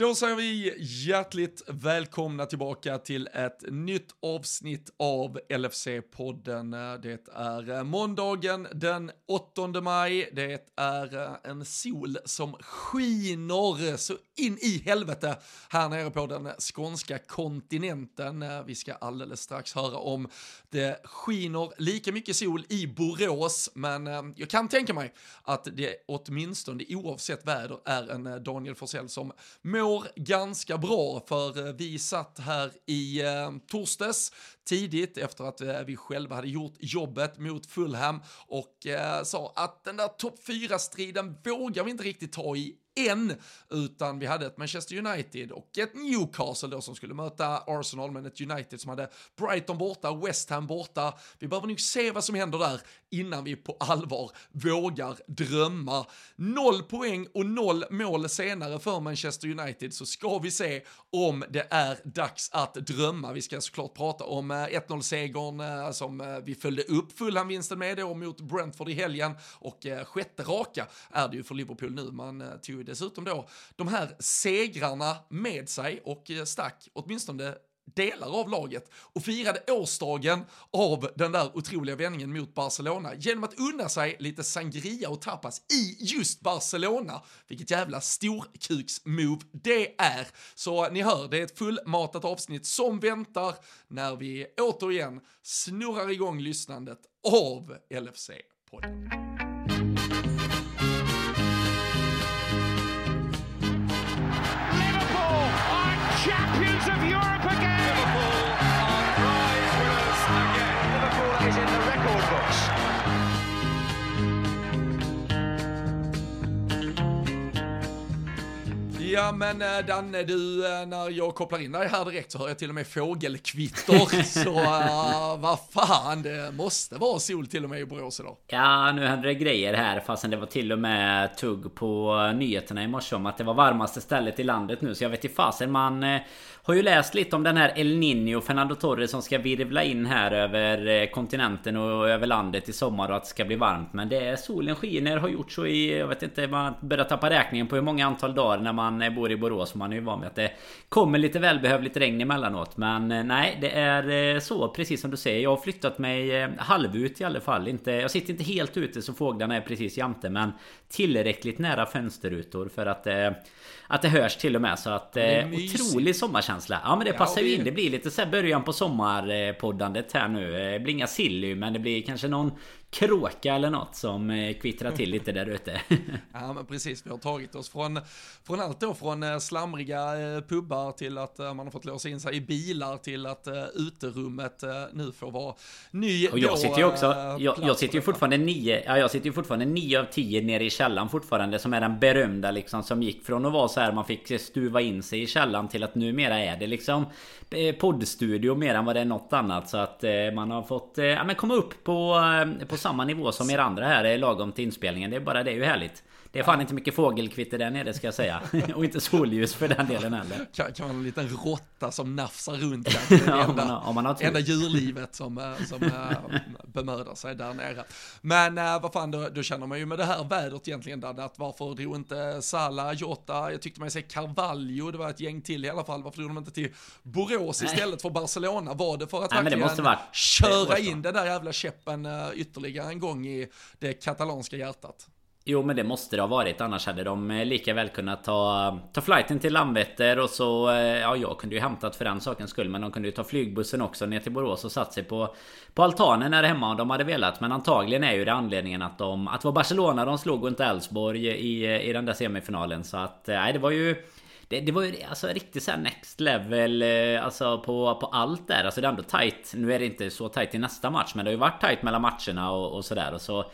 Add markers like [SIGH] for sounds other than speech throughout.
Då säger vi hjärtligt välkomna tillbaka till ett nytt avsnitt av LFC-podden. Det är måndagen den 8 maj. Det är en sol som skiner så in i helvete här nere på den skånska kontinenten. Vi ska alldeles strax höra om det skiner lika mycket sol i Borås, men eh, jag kan tänka mig att det åtminstone oavsett väder är en eh, Daniel Forsell som mår mår ganska bra för eh, vi satt här i eh, torsdags tidigt efter att eh, vi själva hade gjort jobbet mot Fulham och eh, sa att den där topp 4-striden vågar vi inte riktigt ta i än, utan vi hade ett Manchester United och ett Newcastle då som skulle möta Arsenal, men ett United som hade Brighton borta, West Ham borta. Vi behöver nog se vad som händer där innan vi på allvar vågar drömma. Noll poäng och noll mål senare för Manchester United så ska vi se om det är dags att drömma. Vi ska såklart prata om eh, Eh, 1-0-segern eh, som eh, vi följde upp Fulham-vinsten med då mot Brentford i helgen och sjätte raka är det ju för Liverpool nu. Man tog ju dessutom då de här segrarna med sig och stack åtminstone delar av laget och firade årsdagen av den där otroliga vändningen mot Barcelona genom att unna sig lite sangria och tapas i just Barcelona. Vilket jävla storkuks-move det är. Så ni hör, det är ett fullmatat avsnitt som väntar när vi återigen snurrar igång lyssnandet av LFC-podden. Ja men eh, Danne, du, eh, när jag kopplar in dig här direkt så hör jag till och med fågelkvitter. [LAUGHS] så uh, vad fan, det måste vara sol till och med i Borås idag. Ja, nu hände det grejer här fastän det var till och med tugg på nyheterna i morse om att det var varmaste stället i landet nu. Så jag vet inte fasen man har ju läst lite om den här El Nino Fernando Torres som ska virvla in här över kontinenten och över landet i sommar och att det ska bli varmt. Men det är solen skiner, har gjort så i, jag vet inte, man börjar tappa räkningen på hur många antal dagar när man jag bor i Borås. Man är ju van vid att det kommer lite välbehövligt regn emellanåt. Men eh, nej, det är eh, så precis som du säger. Jag har flyttat mig eh, halvut i alla fall. Inte, jag sitter inte helt ute så fåglarna är precis jämte men tillräckligt nära fönsterrutor för att att det hörs till och med så att eh, Otrolig sommarkänsla. Ja men det passar ja, ju in. Det blir lite så början på sommarpoddandet här nu. Det blir inga silly men det blir kanske någon kråka eller något som eh, kvittrar till lite där ute. [LAUGHS] ja men precis, vi har tagit oss från, från allt då från eh, slamriga eh, pubbar till att man har fått låsa in sig i bilar till att uterummet nu får vara ny Och jag då, sitter ju också, jag, jag sitter ju fortfarande nio, ja jag sitter ju fortfarande nio av tio nere i källan fortfarande som är den berömda liksom som gick från att vara så här man fick stuva in sig i källan till att numera är det liksom poddstudio mer än vad det är något annat så att man har fått ja, men komma upp på, på samma nivå som er andra här är lagom till inspelningen. Det är bara det är ju härligt. Det är fan inte mycket fågelkvitter där nere ska jag säga. [LAUGHS] och inte solljus för den delen heller. Kan, kan vara en liten råtta som nafsar runt där. Det [LAUGHS] ja, enda, om man har, enda djurlivet som, eh, som äh, bemödar sig där nere. Men äh, vad fan, då, då, känner man ju med det här vädret egentligen, Danne, att varför drog inte Sala, Jota, jag tyckte man se Carvalho, det var ett gäng till i alla fall, varför drog de inte till Borås Nej. istället för Barcelona? Var det för att Nej, verkligen köra in den där jävla käppen ytterligare en gång i det katalanska hjärtat? Jo men det måste det ha varit annars hade de eh, lika väl kunnat ta, ta flighten till Landvetter och så... Eh, ja jag kunde ju hämtat för den sakens skull men de kunde ju ta flygbussen också ner till Borås och satt sig på På altanen här hemma om de hade velat men antagligen är ju det anledningen att de... Att det var Barcelona de slog och inte Elfsborg i, eh, i den där semifinalen. Så att... Nej det var ju... Det, det, var ju alltså riktigt såhär next level Alltså på, på allt där. Alltså det är ändå tight. Nu är det inte så tight i nästa match Men det har ju varit tight mellan matcherna och, och sådär. Och så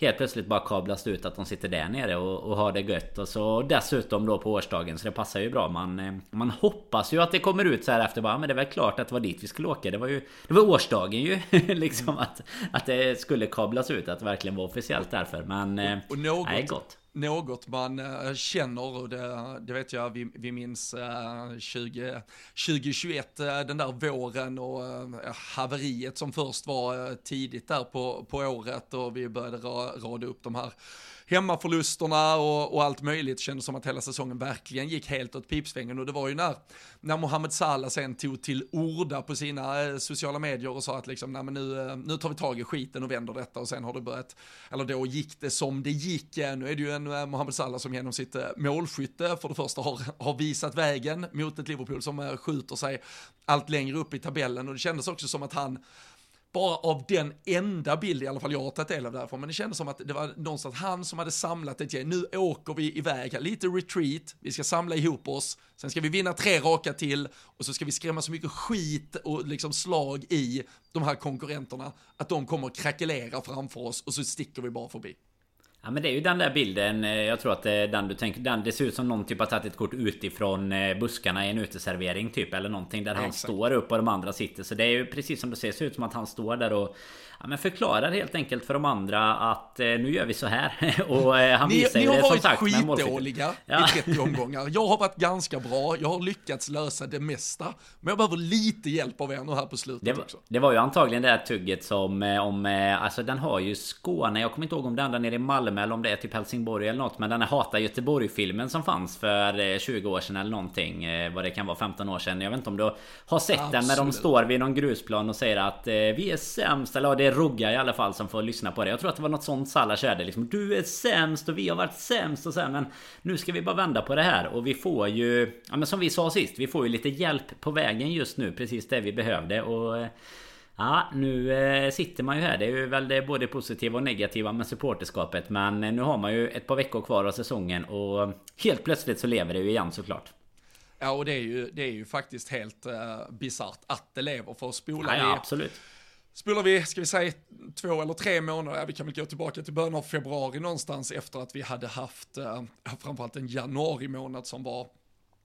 helt plötsligt bara kablas det ut att de sitter där nere och, och har det gött. Och så dessutom då på årsdagen så det passar ju bra. Man, eh, man hoppas ju att det kommer ut så här efter bara men det är väl klart att det var dit vi skulle åka. Det var ju Det var årsdagen ju [LAUGHS] liksom att, att det skulle kablas ut att det verkligen var officiellt därför. Men och, och något, nej, gott något man eh, känner och det, det, vet jag vi, vi minns eh, 20, 2021, eh, den där våren och haveriet som först var tidigt där på, på året och vi började ra, rada upp de här hemmaförlusterna och, och allt möjligt. Kändes som att hela säsongen verkligen gick helt åt pipsvängen och det var ju när, när Mohamed Salah sen tog till orda på sina eh, sociala medier och sa att liksom, nej men nu, eh, nu tar vi tag i skiten och vänder detta och sen har det börjat, eller då gick det som det gick. Nu är det ju en eh, Mohamed Salah som genom sitt målskytte för det första har, har visat vägen mot ett Liverpool som skjuter sig allt längre upp i tabellen och det kändes också som att han bara av den enda bild i alla fall jag har tagit del av därifrån, men det kändes som att det var någonstans han som hade samlat ett gäng. Nu åker vi iväg, lite retreat, vi ska samla ihop oss, sen ska vi vinna tre raka till och så ska vi skrämma så mycket skit och liksom slag i de här konkurrenterna att de kommer krackelera framför oss och så sticker vi bara förbi. Ja men det är ju den där bilden eh, Jag tror att det är den du tänker den, Det ser ut som någon typ har tagit ett kort utifrån eh, buskarna i en uteservering typ Eller någonting där han Exakt. står upp och de andra sitter Så det är ju precis som du ser, ser ut som att han står där och ja, men förklarar helt enkelt för de andra att eh, nu gör vi så här. [LAUGHS] och eh, han ni, visar ni har varit skitdåliga ja. i 30 [LAUGHS] omgångar. Jag har varit ganska bra, jag har lyckats lösa det mesta. Men jag behöver lite hjälp av er nu här på slutet det var, också. Det var ju antagligen det här tugget som eh, om, eh, alltså den har ju Skåne, jag kommer inte ihåg om det andra nere i Malmö eller om det är typ Helsingborg eller något. Men den här Hata Göteborg-filmen som fanns för 20 eh, år sedan eller någonting. Vad det kan vara, 15 år sedan. Jag vet inte om du har sett Absolut. den, men de står vid någon grusplan och säger att vi är sämst. Eller det är Rogga i alla fall som får lyssna på det. Jag tror att det var något sånt Salla körde liksom. Du är sämst och vi har varit sämst och så här, Men nu ska vi bara vända på det här. Och vi får ju... Ja men som vi sa sist. Vi får ju lite hjälp på vägen just nu. Precis det vi behövde. Och... Ja, nu eh, sitter man ju här. Det är ju väl det både positiva och negativa med supporterskapet. Men nu har man ju ett par veckor kvar av säsongen och helt plötsligt så lever det ju igen såklart. Ja, och det är ju, det är ju faktiskt helt uh, bisarrt att det lever. För att spola ja, ja, absolut. Spolar vi, ska vi säga två eller tre månader, ja, vi kan väl gå tillbaka till början av februari någonstans efter att vi hade haft eh, framförallt en januari månad som var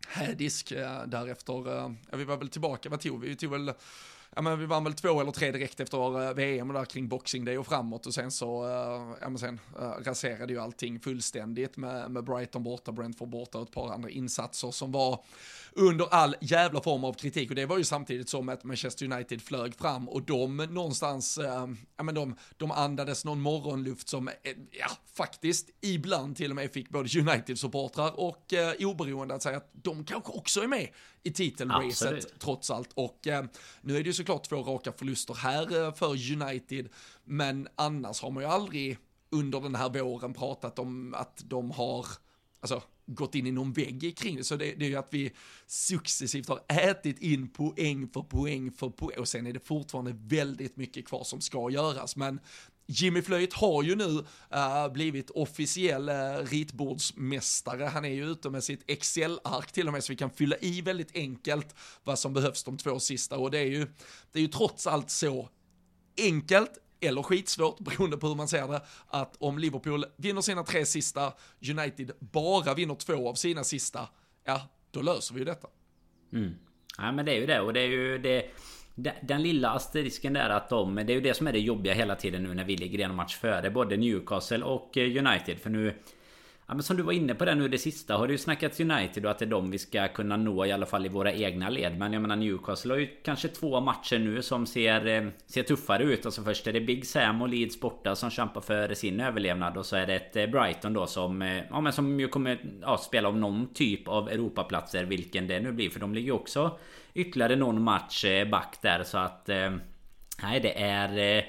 hädisk. Eh, därefter, eh, ja, vi var väl tillbaka, vad tog vi? Vi tog väl ja men vi vann väl två eller tre direkt efter eh, VM där kring Boxing Day och framåt. Och sen så, eh, ja men sen eh, raserade ju allting fullständigt med, med Brighton borta, Brentford borta och ett par andra insatser som var under all jävla form av kritik. Och det var ju samtidigt som att Manchester United flög fram och de någonstans, ja men de, de andades någon morgonluft som, ja faktiskt ibland till och med fick både United-supportrar och eh, oberoende att säga att de kanske också är med i titelracet trots allt och äh, nu är det ju såklart två raka förluster här för United men annars har man ju aldrig under den här våren pratat om att de har, alltså gått in i någon vägg kring det. Så det, det är ju att vi successivt har ätit in poäng för poäng för poäng. Och sen är det fortfarande väldigt mycket kvar som ska göras. Men Jimmy Flöjt har ju nu uh, blivit officiell uh, ritbordsmästare. Han är ju ute med sitt Excel-ark till och med så vi kan fylla i väldigt enkelt vad som behövs de två sista. Och det är ju, det är ju trots allt så enkelt eller skitsvårt, [LAUGHS] beroende på hur man ser det, att om Liverpool vinner sina tre sista, United bara vinner två av sina sista, ja, då löser vi ju detta. Mm. Ja, men det är ju det och det är ju det... Den lilla asterisken där att de... Det är ju det som är det jobbiga hela tiden nu när vi ligger en match före både Newcastle och eh, United. För nu Ja, men som du var inne på det nu det sista har det ju snackats United och att det är de vi ska kunna nå i alla fall i våra egna led. Men jag menar Newcastle har ju kanske två matcher nu som ser, eh, ser tuffare ut. Alltså först är det Big Sam och Leeds borta som kämpar för sin överlevnad. Och så är det ett eh, Brighton då som, eh, ja, men som ju kommer ja, spela om någon typ av Europaplatser. Vilken det nu blir. För de ligger ju också ytterligare någon match back där. Så att... Nej det är...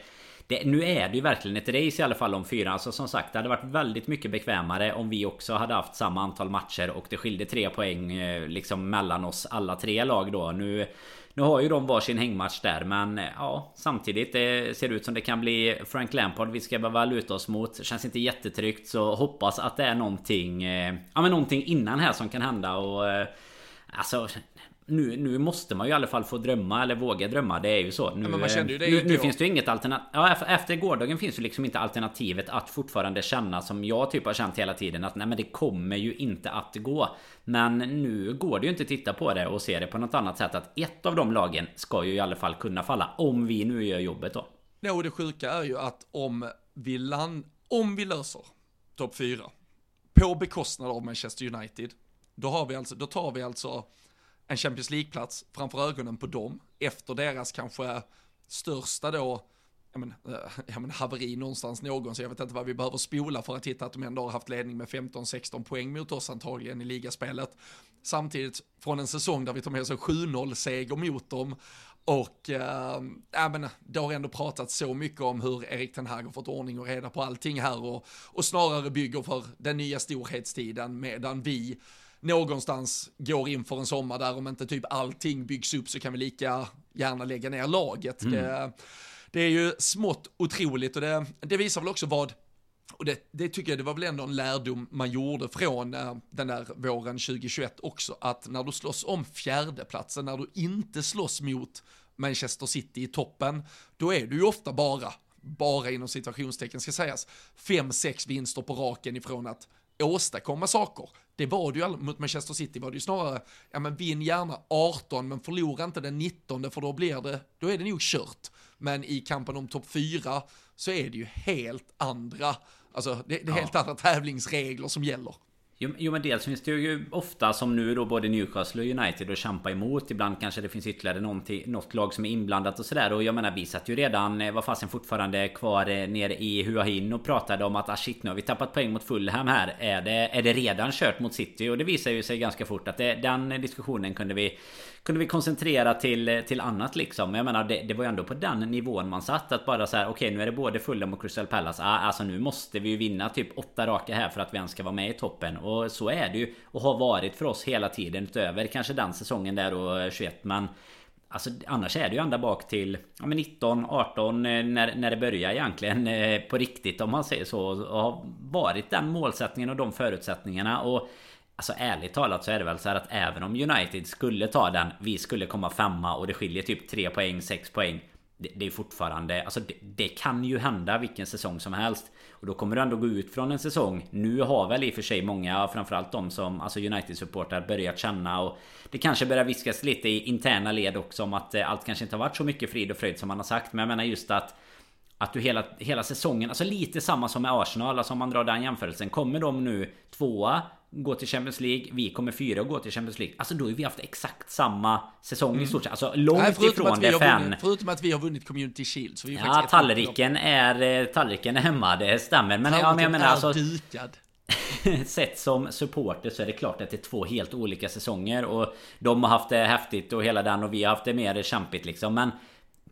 Det, nu är det ju verkligen ett race i alla fall om fyra. Alltså som sagt, det hade varit väldigt mycket bekvämare om vi också hade haft samma antal matcher och det skilde tre poäng eh, liksom mellan oss alla tre lag då. Nu nu har ju de varsin hängmatch där men eh, ja Samtidigt det ser ut som det kan bli Frank Lampard vi ska behöva luta oss mot Känns inte jättetryggt så hoppas att det är någonting eh, Ja men någonting innan här som kan hända och Alltså nu, nu måste man ju i alla fall få drömma eller våga drömma. Det är ju så. Nu, ja, ju nu, nu finns det ju inget alternativ. Ja, efter gårdagen finns ju liksom inte alternativet att fortfarande känna som jag typ har känt hela tiden. Att nej men det kommer ju inte att gå. Men nu går det ju inte att titta på det och se det på något annat sätt. Att ett av de lagen ska ju i alla fall kunna falla. Om vi nu gör jobbet då. Ja, och det sjuka är ju att om vi land, om vi löser topp 4 på bekostnad av Manchester United. Då har vi alltså, då tar vi alltså en Champions League-plats framför ögonen på dem efter deras kanske största då, ja, men, eh, jag men haveri någonstans någon, så jag vet inte vad vi behöver spola för att hitta att de ändå har haft ledning med 15-16 poäng mot oss antagligen i ligaspelet. Samtidigt från en säsong där vi tar med oss en 7-0 seger mot dem och äh, ja, men det har ändå pratat så mycket om hur Erik Ten Hag har fått ordning och reda på allting här och, och snarare bygger för den nya storhetstiden medan vi någonstans går in för en sommar där om inte typ allting byggs upp så kan vi lika gärna lägga ner laget. Mm. Det, det, är ju smått otroligt och det, det visar väl också vad och det, det, tycker jag det var väl ändå en lärdom man gjorde från äh, den där våren 2021 också, att när du slåss om fjärdeplatsen, när du inte slåss mot Manchester City i toppen, då är du ju ofta bara, bara inom situationstecken ska sägas, fem, sex vinster på raken ifrån att åstadkomma saker. Det var det ju mot Manchester City var det ju snarare, ja men vinn gärna 18 men förlora inte den 19 för då blir det, då är det nog kört. Men i kampen om topp 4 så är det ju helt andra, alltså det, det är ja. helt andra tävlingsregler som gäller. Jo, jo, men dels finns det ju ofta som nu då både Newcastle och United att kämpa emot. Ibland kanske det finns ytterligare något lag som är inblandat och sådär. Och jag menar vi satt ju redan, eh, Var fasen fortfarande kvar eh, nere i Huahin och pratade om att ah shit nu har vi tappat poäng mot Fulham här. Är det, är det redan kört mot City? Och det visar ju sig ganska fort att det, den eh, diskussionen kunde vi kunde vi koncentrera till, till annat liksom. Jag menar det, det var ju ändå på den nivån man satt. Att bara så här, okej okay, nu är det både Fulham och Crystal Palace. Ah, alltså nu måste vi ju vinna typ åtta raka här för att vi ens ska vara med i toppen. Och så är det ju. Och har varit för oss hela tiden utöver kanske den säsongen där och eh, 21. Men Alltså annars är det ju ända bak till ja, 19, 18 eh, när, när det börjar egentligen eh, på riktigt om man säger så. Och har varit den målsättningen och de förutsättningarna. Och Alltså ärligt talat så är det väl så här att även om United skulle ta den Vi skulle komma femma och det skiljer typ 3 poäng, 6 poäng det, det är fortfarande Alltså det, det, kan ju hända vilken säsong som helst. Och då kommer du ändå gå ut från en säsong. Nu har väl i och för sig många Framförallt de som Alltså United-supportrar börjat känna och Det kanske börjar viskas lite i interna led också om att eh, allt kanske inte har varit så mycket frid och fröjd som man har sagt. Men jag menar just att att du hela, hela säsongen, alltså lite samma som med Arsenal, alltså om man drar den jämförelsen. Kommer de nu tvåa gå till Champions League. Vi kommer fyra och gå till Champions League. Alltså då har vi haft exakt samma säsong mm. i stort sett. Alltså långt Nej, ifrån det fan. Förutom att vi har vunnit Community Shield. Så vi ja, tallriken är, eh, tallriken är hemma. Det stämmer. Men, ja, men jag menar alltså... Dukad. [LAUGHS] Sett som supporter så är det klart att det är två helt olika säsonger. Och de har haft det häftigt och hela den och vi har haft det mer kämpigt liksom. Men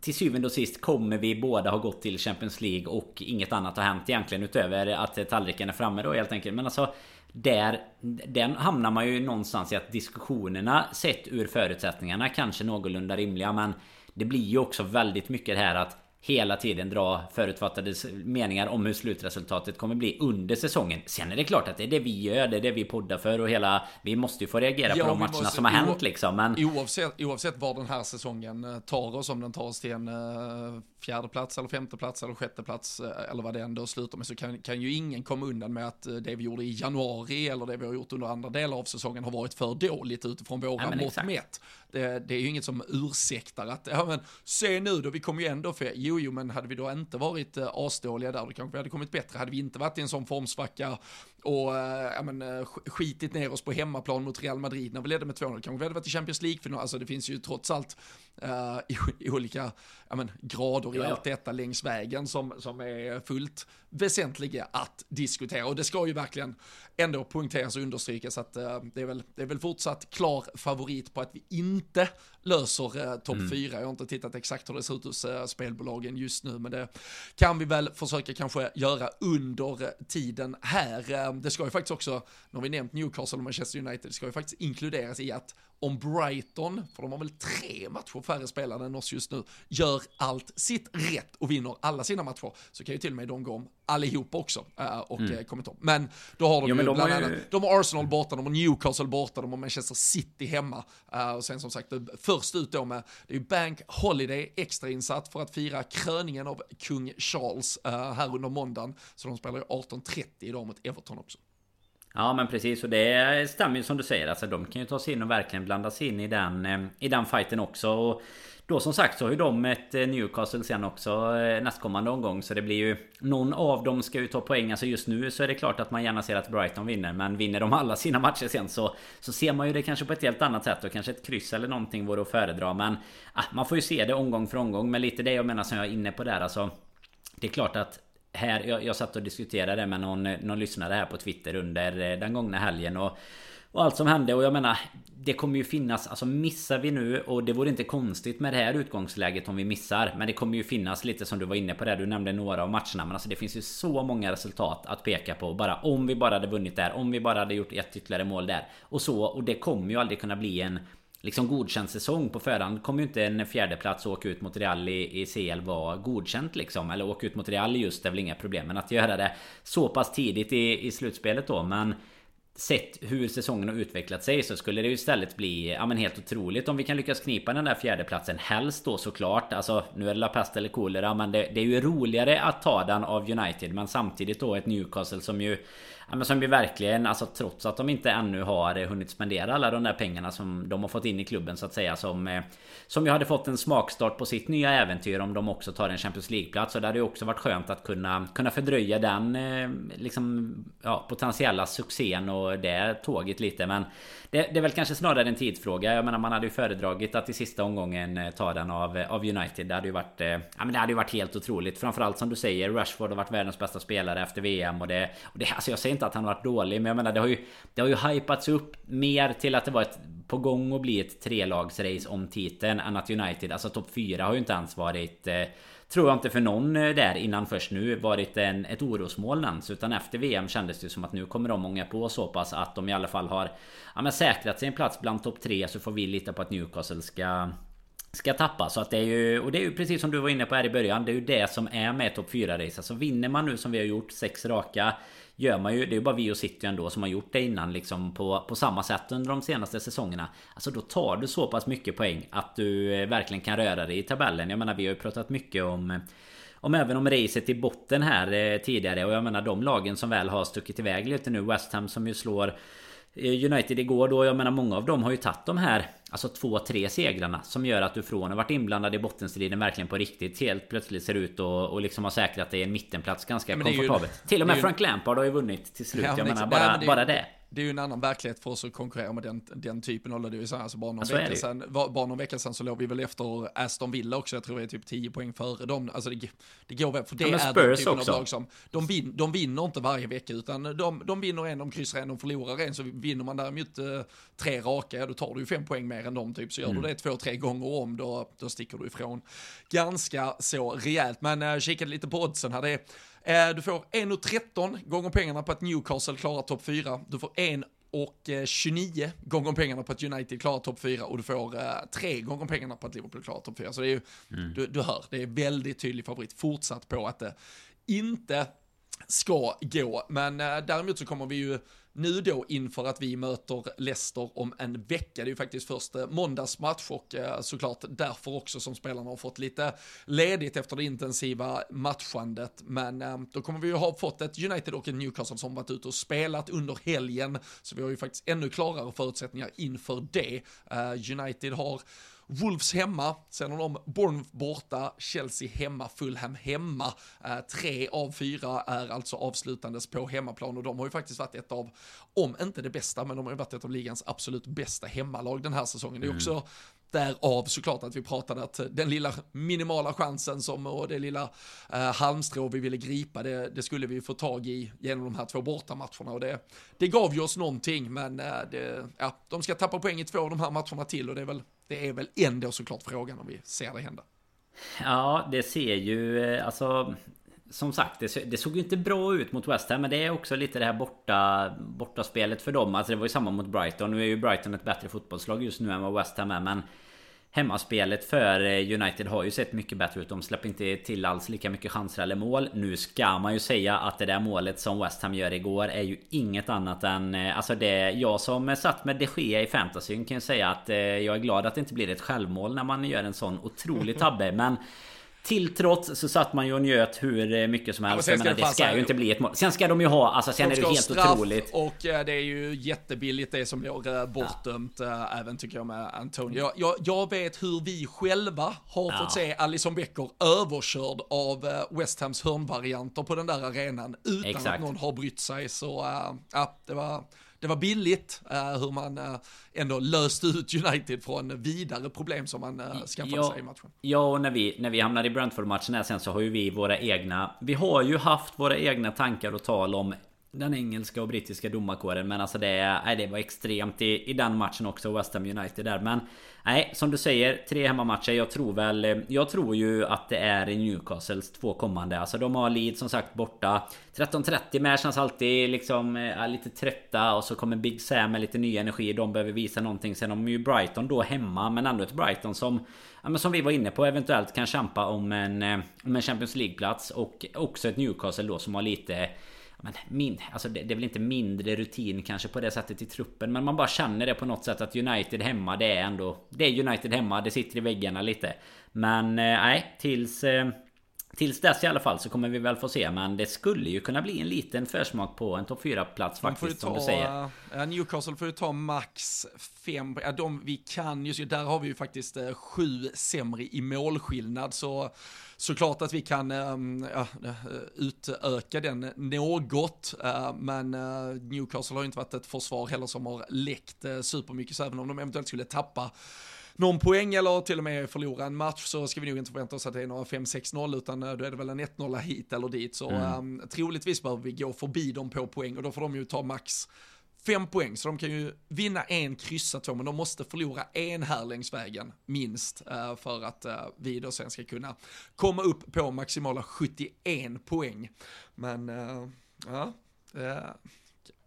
till syvende och sist kommer vi båda ha gått till Champions League och inget annat har hänt egentligen utöver att tallriken är framme då helt enkelt. Men alltså där, den hamnar man ju någonstans i att diskussionerna sett ur förutsättningarna kanske någorlunda rimliga men det blir ju också väldigt mycket det här att hela tiden dra förutfattade meningar om hur slutresultatet kommer bli under säsongen. Sen är det klart att det är det vi gör, det är det vi poddar för och hela... Vi måste ju få reagera ja, på de matcherna måste, som har hänt liksom. Men... Oavsett, oavsett var den här säsongen eh, tar oss, om den tar oss till en uh, fjärde plats eller femte plats eller sjätte plats uh, eller vad det ändå slutar med så kan, kan ju ingen komma undan med att uh, det vi gjorde i januari eller det vi har gjort under andra delar av säsongen har varit för dåligt utifrån våra ja, mått mätt. Det, det, är ju inget som ursäktar att, ja men se nu då, vi kommer ju ändå för, jo jo men hade vi då inte varit uh, asdåliga där, då kanske vi hade kommit bättre. Hade vi inte varit i en sån formsvacka och äh, men, äh, skitit ner oss på hemmaplan mot Real Madrid när vi ledde med 2-0, kanske vi hade varit i Champions League-final, alltså det finns ju trots allt äh, i, i, olika ja, men, grader i ja, allt detta längs vägen som, som är fullt väsentliga att diskutera. Och det ska ju verkligen ändå poängteras och understrykas att äh, det, är väl, det är väl fortsatt klar favorit på att vi inte löser äh, topp mm. fyra. Jag har inte tittat exakt hur det ser ut hos äh, spelbolagen just nu, men det kan vi väl försöka kanske göra under tiden här. det ska ju faktiskt också, har vi nämnt Newcastle och Manchester United, det ska ju faktiskt inkluderas i att om Brighton, för de har väl tre matcher färre spelare än oss just nu, gör allt sitt rätt och vinner alla sina matcher, så kan ju till och med de gå om allihopa också äh, och mm. Eh, kommit om. Men då har de jo, ju de bland annat, ju... de har Arsenal borta, de har Newcastle borta, de har Manchester City hemma. Uh, och sen som sagt, först ut då med, det är ju Bank Holiday extrainsatt för att fira kröningen av kung Charles här under måndagen. Så de spelar ju 18.30 idag mot Everton också. Ja men precis och det stämmer ju som du säger. Alltså de kan ju ta sig in och verkligen blanda sig in i den, eh, i den fighten också. Och då som sagt så har ju de ett eh, Newcastle sen också eh, nästkommande omgång. Så det blir ju... Någon av dem ska ju ta poäng. Alltså just nu så är det klart att man gärna ser att Brighton vinner. Men vinner de alla [LAUGHS] sina matcher sen så... Så ser man ju det kanske på ett helt annat sätt. Och kanske ett kryss eller någonting vore att föredra. Men... Ah, man får ju se det omgång för omgång. Men lite det jag menar som jag är inne på där alltså. Det är klart att här, jag, jag satt och diskuterade med någon, någon lyssnare här på Twitter under eh, den gångna helgen och och allt som hände. Och jag menar Det kommer ju finnas, alltså missar vi nu och det vore inte konstigt med det här utgångsläget om vi missar Men det kommer ju finnas lite som du var inne på där, du nämnde några av matcherna Men alltså det finns ju så många resultat att peka på Bara om vi bara hade vunnit där, om vi bara hade gjort ett ytterligare mål där Och så, och det kommer ju aldrig kunna bli en liksom godkänd säsong på förhand kommer ju inte en fjärdeplats och åka ut mot Real i, i CL vara godkänt liksom. Eller åka ut mot Real just det är väl inga problem. Men att göra det så pass tidigt i, i slutspelet då. Men Sett hur säsongen har utvecklat sig så skulle det ju istället bli ja, men helt otroligt om vi kan lyckas knipa den där fjärdeplatsen Helst då såklart Alltså nu är det La Pest eller kolera men det, det, är ju roligare att ta den av United Men samtidigt då ett Newcastle som ju Ja, men som ju verkligen, alltså trots att de inte ännu har eh, hunnit spendera alla de där pengarna som de har fått in i klubben så att säga Som, eh, som ju hade fått en smakstart på sitt nya äventyr om de också tar en Champions League-plats. Så det hade ju också varit skönt att kunna, kunna fördröja den eh, liksom, ja, potentiella succén och det tåget lite. Men det, det, är väl kanske snarare en tidsfråga. Jag menar man hade ju föredragit att i sista omgången eh, ta den av, eh, av United. Det hade ju varit... Eh, ja men det hade ju varit helt otroligt. Framförallt som du säger, Rashford har varit världens bästa spelare efter VM och det... Och det alltså jag säger inte att han har varit dålig men jag menar det har ju... Det har ju hypats upp mer till att det var ett på gång att bli ett trelagsrace om titeln än att United, alltså topp 4 har ju inte ens varit eh, Tror jag inte för någon eh, där innan först nu varit en, ett orosmoln. Ens Utan efter VM kändes det som att nu kommer de många på så pass att de i alla fall har ja, men säkrat sig en plats bland topp 3 så får vi lita på att Newcastle ska Ska tappa. Så att det är ju Och det är ju precis som du var inne på här i början. Det är ju det som är med topp 4 race Alltså vinner man nu som vi har gjort sex raka Gör man ju, det är ju bara vi och City ändå som har gjort det innan liksom på, på samma sätt under de senaste säsongerna. Alltså då tar du så pass mycket poäng att du eh, verkligen kan röra dig i tabellen. Jag menar vi har ju pratat mycket om om även om racet i botten här eh, tidigare. Och jag menar de lagen som väl har stuckit iväg lite nu West Ham som ju slår United igår då, jag menar många av dem har ju tagit de här Alltså två, tre segrarna Som gör att du från att varit inblandad i bottenstriden verkligen på riktigt Helt plötsligt ser ut och, och liksom har säkrat dig en mittenplats ganska ja, komfortabelt ju, Till och med Frank Lampard har ju vunnit till slut. Ja, Jag menar bara, det, bara det det är ju en annan verklighet för oss att konkurrera med den, den typen av det vill säga, alltså bara någon, ja, vecka sedan, bara någon vecka sedan så låg vi väl efter Aston Villa också, jag tror det är typ 10 poäng före dem. Alltså det, det går väl, för det ja, är den typen också. av lag som, de, vin, de vinner inte varje vecka utan de, de vinner en, de kryssar en, de förlorar en, så vinner man däremot eh, tre raka, ja då tar du ju fem poäng mer än dem typ, så gör mm. du det två, tre gånger om, då, då sticker du ifrån ganska så rejält. Men äh, kikade lite på oddsen här, det är Eh, du får 1,13 gånger pengarna på att Newcastle klarar topp 4. Du får 1 och 29 gånger pengarna på att United klarar topp 4 och du får eh, 3 gånger pengarna på att Liverpool klarar topp 4. Så det är ju, mm. du, du hör, det är väldigt tydlig favorit fortsatt på att det inte ska gå. Men eh, däremot så kommer vi ju nu då inför att vi möter Leicester om en vecka. Det är ju faktiskt först eh, måndagsmatch och eh, såklart därför också som spelarna har fått lite ledigt efter det intensiva matchandet. Men eh, då kommer vi ju ha fått ett United och en Newcastle som varit ute och spelat under helgen. Så vi har ju faktiskt ännu klarare förutsättningar inför det. United har Wolves hemma, sen har de Bournemouth borta, Chelsea hemma, Fulham hemma. Eh, tre av fyra är alltså avslutandes på hemmaplan och de har ju faktiskt varit ett av, om inte det bästa, men de har ju varit ett av ligans absolut bästa hemmalag den här säsongen. Det är mm. också Därav såklart att vi pratade att den lilla minimala chansen som, och det lilla eh, halmstrå vi ville gripa, det, det, skulle vi få tag i genom de här två bortamatcherna och det, det gav ju oss någonting, men eh, det, ja, de ska tappa poäng i två av de här matcherna till och det är väl, det är väl ändå såklart frågan om vi ser det hända. Ja, det ser ju, eh, alltså som sagt, det, det, såg ju inte bra ut mot West Ham Men det är också lite det här borta, borta spelet för dem Alltså det var ju samma mot Brighton Nu är ju Brighton ett bättre fotbollslag just nu än vad West Ham är Men Hemmaspelet för eh, United har ju sett mycket bättre ut. De släpper inte till alls lika mycket chanser eller mål. Nu ska man ju säga att det där målet som West Ham gör igår är ju inget annat än... Eh, alltså det... Jag som satt med de Gea i fantasyn kan ju säga att eh, jag är glad att det inte blir ett självmål när man gör en sån otrolig tabbe. Men till trots så satt man ju och njöt hur eh, mycket som helst. Ja, menar, det ska ju inte bli ett mål. Sen ska de ju ha, alltså sen de är det helt otroligt. Och eh, det är ju jättebilligt det som blir eh, bortdömt ja. även tycker jag med Antonio. Jag, jag, jag, vet hur vi själva har ja. fått se Alison Becker överkörd av West Hams hörnvarianter på den där arenan utan Exakt. att någon har brytt sig. Så ja, det var det var billigt uh, hur man uh, ändå löste ut United från vidare problem som man uh, skaffade ja, sig i matchen. Ja, och när vi, när vi hamnade i Brentford-matchen här sen så har ju vi våra egna... Vi har ju haft våra egna tankar och tal om den engelska och brittiska domarkåren Men alltså det, nej, det var extremt i, i den matchen också West Ham United där Men Nej som du säger Tre hemmamatcher Jag tror väl eh, Jag tror ju att det är i Newcastles två kommande Alltså de har Leeds som sagt borta 13.30 med känns alltid liksom eh, är lite trötta Och så kommer Big Sam med lite ny energi De behöver visa någonting Sen har de ju Brighton då hemma Men ändå ett Brighton som Ja, men som vi var inne på eventuellt kan kämpa om en, eh, om en Champions League-plats Och också ett Newcastle då som har lite men min, alltså det, det, är väl inte mindre rutin kanske på det sättet i truppen Men man bara känner det på något sätt att United hemma det är ändå Det är United hemma, det sitter i väggarna lite. Men eh, nej, tills eh, Tills dess i alla fall så kommer vi väl få se Men det skulle ju kunna bli en liten försmak på en topp 4 plats faktiskt ta, som du säger. Uh, Newcastle får ju ta max 5 ja, de vi kan just Där har vi ju faktiskt uh, sju sämre i målskillnad så såklart att vi kan um, ja, utöka den något, uh, men uh, Newcastle har ju inte varit ett försvar heller som har läckt supermycket, så även om de eventuellt skulle tappa någon poäng eller till och med förlora en match så ska vi nog inte förvänta oss att det är några 5-6-0 utan då är det väl en 1-0 hit eller dit. Så mm. um, troligtvis behöver vi gå förbi dem på poäng och då får de ju ta max fem poäng, så de kan ju vinna en, kryssa två, men de måste förlora en här längs vägen, minst, eh, för att eh, vi då sen ska kunna komma upp på maximala 71 poäng. Men, eh, ja,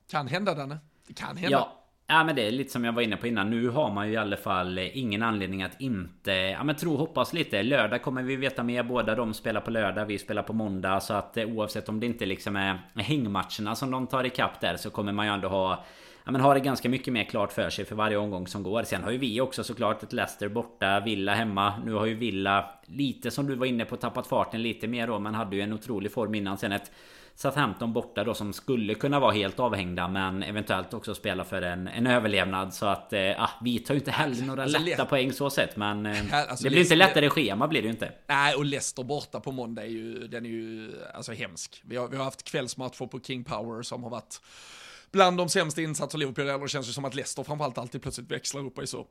kan hända Danne. Det kan hända. Ja. Ja men det är lite som jag var inne på innan. Nu har man ju i alla fall eh, ingen anledning att inte... Ja men tro hoppas lite. Lördag kommer vi veta mer. Båda de spelar på lördag. Vi spelar på måndag. Så att eh, oavsett om det inte liksom är hängmatcherna som de tar ikapp där. Så kommer man ju ändå ha... Ja men har det ganska mycket mer klart för sig för varje omgång som går. Sen har ju vi också såklart ett Leicester borta. Villa hemma. Nu har ju Villa lite som du var inne på tappat farten lite mer då. Men hade ju en otrolig form innan. Sen ett Southampton borta då som skulle kunna vara helt avhängda men eventuellt också spela för en, en överlevnad så att eh, ah, vi tar ju inte heller några alltså, lätta poäng så sett men eh, alltså, det blir inte lättare schema blir det ju inte. Nej och Leicester borta på måndag är ju den är ju alltså hemsk. Vi har, vi har haft kvällsmatcher på King Power som har varit bland de sämsta insatser Liverpool eller det känns ju som att Leicester framförallt alltid plötsligt växlar upp och är så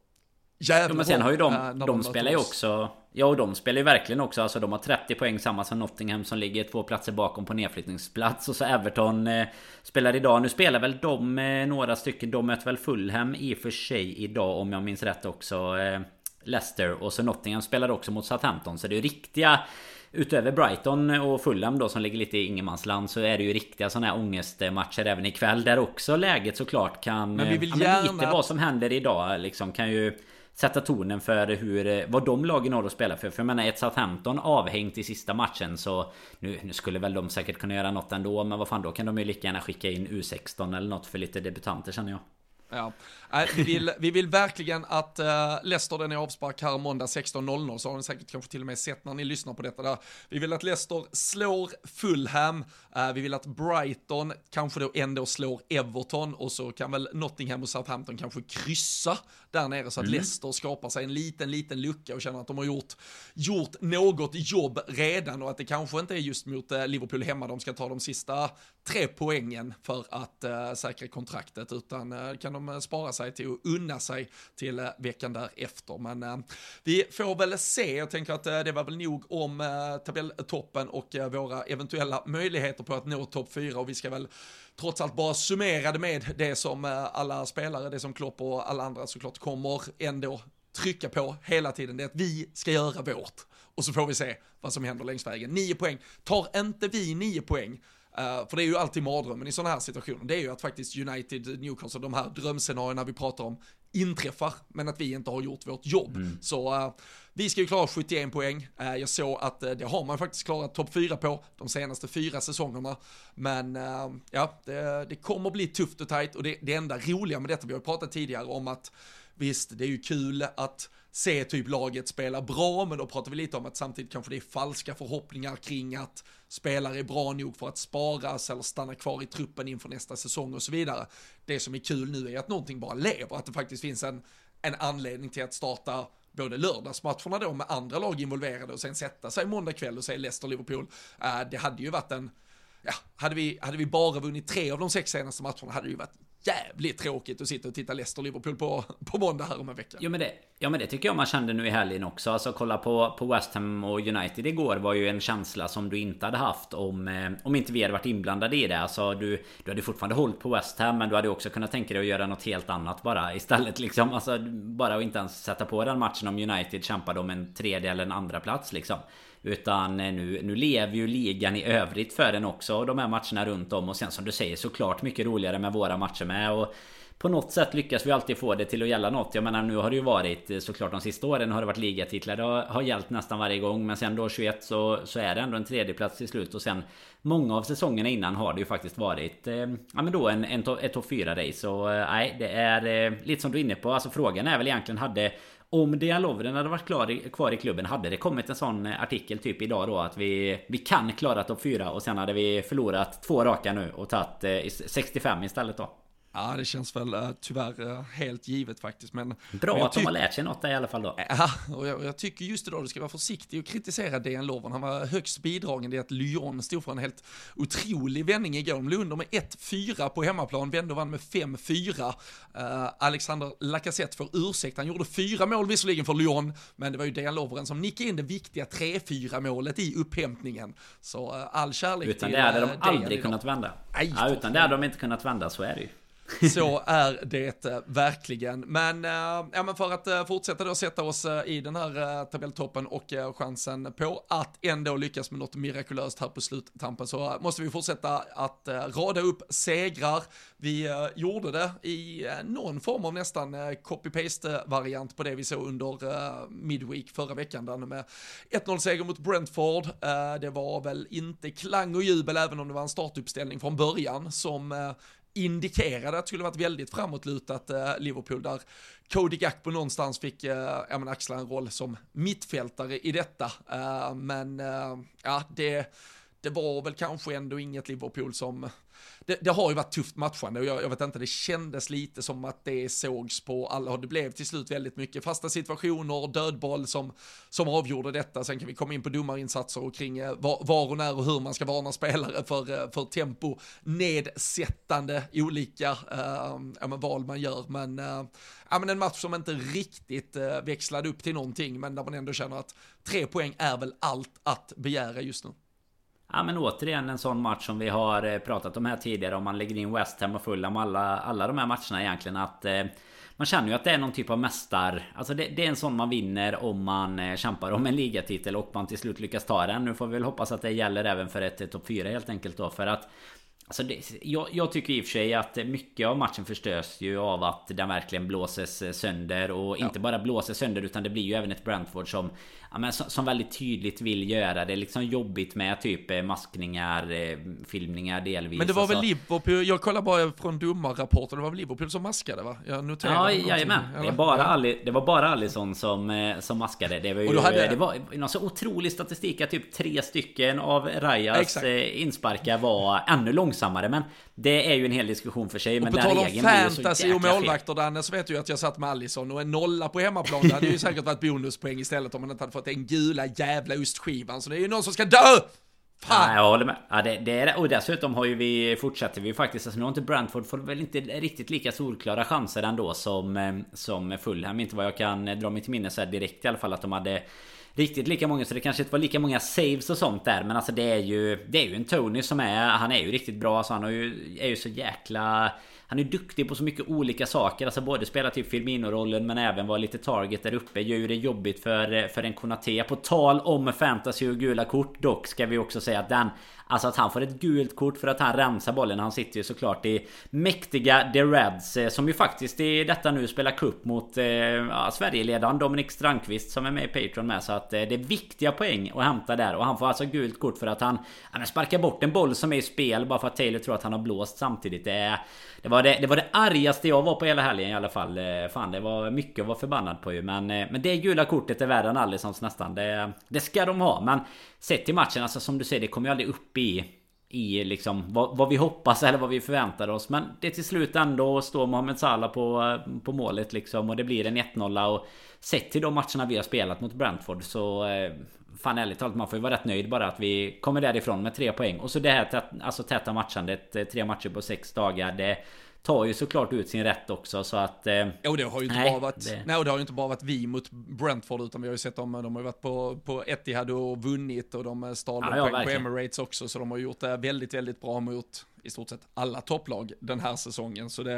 Jävlar, ja, men sen har ju de, äh, de, de spelar ju också Ja och de spelar ju verkligen också Alltså de har 30 poäng samma som Nottingham som ligger två platser bakom på nedflyttningsplats Och så Everton eh, Spelar idag. Nu spelar väl de eh, några stycken. De möter väl Fulham i och för sig idag om jag minns rätt också eh, Leicester. Och så Nottingham spelar också mot Southampton Så det är ju riktiga Utöver Brighton och Fulham då som ligger lite i ingenmansland så är det ju riktiga sådana här ångestmatcher även ikväll. Där också läget såklart kan... Men vi vill ja, gärna... lite vad som händer idag liksom kan ju sätta tonen för hur, eh, vad de lagen har att spela för. För jag menar ett Southampton avhängt i sista matchen så nu, nu, skulle väl de säkert kunna göra något ändå men vad fan då kan de ju lika gärna skicka in U16 eller något för lite debutanter känner jag. Ja. vi, vill, vi vill verkligen att uh, Leicester, den är avspark här måndag 16.00, så har ni säkert kanske till och med sett när ni lyssnar på detta där. Vi vill att Leicester slår Fulham, uh, vi vill att Brighton kanske då ändå slår Everton och så kan väl Nottingham och Southampton kanske kryssa där nere så att mm. Leicester skapar sig en liten, liten lucka och känner att de har gjort, gjort något jobb redan och att det kanske inte är just mot uh, Liverpool hemma de ska ta de sista tre poängen för att uh, säkra kontraktet utan uh, kan de eh, spara sig till att unna sig till eh, veckan därefter. Men eh, vi får väl se, jag tänker att det var väl nog om tabelltoppen och våra eventuella möjligheter på att nå topp 4 och vi ska väl trots allt bara summera det med det som alla spelare, det som Klopp och alla andra såklart kommer ändå trycka på hela tiden, det är att vi ska göra vårt. Och så får vi se vad som händer längs vägen. Nio poäng. Tar inte vi nio poäng, Uh, för det är ju alltid mardrömmen i sådana här situationer. Det är ju att faktiskt United, Newcastle, de här drömscenarierna vi pratar om inträffar, men att vi inte har gjort vårt jobb. Mm. Så uh, vi ska ju klara 71 poäng. Uh, jag såg att det har man faktiskt klarat topp 4 på de senaste fyra säsongerna. Men ja, det, det, kommer bli tufft och tajt och det, det enda roliga med detta, vi har pratat tidigare om att visst, det är ju kul att se typ laget spela bra, men då pratar vi lite om att samtidigt kanske det är falska förhoppningar kring att spelare är bra nog för att sparas eller stanna kvar i truppen inför nästa säsong och så vidare. Det som är kul nu är att någonting bara lever, att det faktiskt finns en, en anledning till att starta både lördagsmatcherna då med andra lag involverade och sen sätta sig måndag kväll och se Leicester-Liverpool. Eh, det hade ju varit en, ja, hade vi, hade vi bara vunnit tre av de sex senaste matcherna hade det ju varit jävligt tråkigt att sitta och titta Leicester-Liverpool på, på måndag här om en vecka. Ja men det, ja men det tycker jag man kände nu i helgen också. Alltså kolla på, på West Ham och United igår var ju en känsla som du inte hade haft om, eh, om inte vi hade varit inblandade i det. Alltså du, du hade fortfarande hållit på West Ham men du hade också kunnat tänka dig att göra något helt annat bara istället liksom. Alltså bara att inte ens sätta på den matchen om United kämpade om en tredje eller en andra plats liksom. Utan eh, nu, nu lever ju ligan i övrigt för den också. De här matcherna runt om. Och sen som du säger såklart mycket roligare med våra matcher med. Och på något sätt lyckas vi alltid få det till att gälla något. Jag menar nu har det ju varit eh, såklart de sista åren har det varit ligatitlar. Det har, har gällt nästan varje gång. Men sen då 21 så, så är det ändå en tredjeplats till slut. Och sen många av säsongerna innan har det ju faktiskt varit eh, ja men då en, en, ett topp 4 race. Och eh, det är eh, lite som du är inne på. Alltså frågan är väl egentligen hade om Dejan hade varit klar i, kvar i klubben hade det kommit en sån eh, artikel typ idag då att vi, vi kan klara topp 4 och sen hade vi förlorat två raka nu och tagit eh, 65 istället då. Ja, det känns väl uh, tyvärr uh, helt givet faktiskt. Men, Bra men att de har lärt sig något i alla fall då. Ja, och jag, jag tycker just idag du ska vara försiktig och kritisera Dejan Lovren. Han var högst bidragande i att Lyon stod för en helt otrolig vändning igår. De låg under med 1-4 på hemmaplan, vände och vann med 5-4. Uh, eh, Alexander Lacazette får ursäkt, han gjorde fyra mål visserligen för Lyon, men det var ju Dejan Lovren som nickade in det viktiga 3-4 målet i upphämtning. Så all kärlek utan till Utan det hade de aldrig kunnat vända. Nej, ja, utan det hade de inte kunnat vända, så är det ju. [LAUGHS] Så är det eh, verkligen. Men, äh, ja, men för att äh, fortsätta då sätta oss äh, i den här tabelltoppen och chansen på att ändå lyckas med något mirakulöst här på sluttampen så måste vi fortsätta att rada upp segrar. Vi gjorde det i någon form av nästan copy-paste-variant på det vi såg under Midweek förra veckan där med 1-0-seger mot Brentford. det var väl inte klang och jubel även om det var en startuppställning från början som indikerade att det skulle varit väldigt framåtlutat eh, Liverpool där Cody Gakpo någonstans fick eh, ja, men axla en roll som mittfältare i detta. Eh, men eh, ja, det, det var väl kanske ändå inget Liverpool som det, det, har ju varit tufft matchande och jag, jag, vet inte, det kändes lite som att det sågs på alla, det blev till slut väldigt mycket fasta situationer, dödboll som, som avgjorde detta. Sen kan vi komma in på domarinsatser och kring eh, var, var och när och hur man ska varna spelare för, eh, för tempo nedsättande olika äh, ja, men val man gör. Men, äh, ja, men en match som inte riktigt äh, växlade upp till någonting, men där man ändå känner att tre poäng är väl allt att begära just nu. Ja men återigen en sån match som vi har eh, pratat om här tidigare. Om man lägger in West Ham och Fulham alla, alla de här matcherna egentligen att eh, Man känner ju att det är någon typ av mästar. Alltså det, det är en sån man vinner om man eh, kämpar om en ligatitel och man till slut lyckas ta den. Nu får vi väl hoppas att det gäller även för ett, ett topp 4 helt enkelt då för att Alltså det, jag, jag, tycker i och för sig att mycket av matchen förstörs ju av att den verkligen blåses sönder och inte bara blåses sönder utan det blir ju även ett Brentford som ja, men som, som, väldigt tydligt vill göra det liksom jobbigt med typ eh, maskningar, eh, filmningar delvis. Men det var väl Liverpool, jag kollar bara från domarrapporter, det var väl Liverpool som maskade va? Jag noterade Ja, jajamän. Det, bara Ali, det var bara Allison som, eh, som maskade. Det var ju, hade... det var någon så otrolig statistik att typ tre stycken av Rajas ja, insparkar var ännu långsammare. Men det är ju en hel diskussion för sig. Och men på tal om fantasy och målvakter Danne, så vet du ju att jag satt med Allison och en nolla på hemmaplan, det hade ju säkert varit bonuspoäng istället om man inte hade fått den gula jävla ostskivan. Så det är ju någon som ska dö! Fan! Ja, jag håller med. Ja, det, det är, och dessutom har ju vi, fortsätter vi ju faktiskt, alltså nu har inte Brentford fått väl inte riktigt lika solklara chanser ändå som, eh, som Fulham. Inte vad jag kan eh, dra mig till minne så direkt i alla fall att de hade riktigt lika många så det kanske inte var lika många saves och sånt där men alltså det är ju Det är ju en Tony som är Han är ju riktigt bra så han har ju, är ju så jäkla han är duktig på så mycket olika saker. Alltså både spela typ Filmino-rollen men även vara lite target där uppe. Gör ju det jobbigt för, eh, för en Konate. På tal om fantasy och gula kort dock ska vi också säga att den Alltså att han får ett gult kort för att han rensar bollen. Han sitter ju såklart i mäktiga The Reds. Eh, som ju faktiskt i detta nu spelar cup mot eh, ja, Sverigeledaren Dominik Strandqvist som är med i Patreon med. Så att eh, det är viktiga poäng att hämta där. Och han får alltså gult kort för att han, han sparkar bort en boll som är i spel bara för att Taylor tror att han har blåst samtidigt. Det, det, var det, det var det argaste jag var på hela helgen i alla fall. Eh, fan det var mycket att vara förbannad på ju. Men, eh, men det gula kortet är värre än Allisons nästan. Det, det ska de ha. Men sett till matchen, alltså som du säger, det kommer ju aldrig upp i i liksom vad, vad, vi hoppas eller vad vi förväntar oss. Men det är till slut ändå står Mohamed Salah på, eh, på målet liksom. Och det blir en 1-0 och sett till de matcherna vi har spelat mot Brentford så... Eh, Eh, fan ärligt talat, man får ju vara rätt nöjd bara att vi kommer därifrån med tre poäng. Och så det här alltså täta matchandet, tre matcher på sex dagar. Det tar ju såklart ut sin rätt också så att... Eh, och det har ju inte nej, bara varit, det... nej, och det har ju inte bara varit vi mot Brentford utan vi har ju sett dem, de har ju varit på, på Etihad och vunnit och de stal ja, poäng på Emirates också så de har gjort det väldigt, väldigt bra mot i stort sett alla topplag den här säsongen. Så det,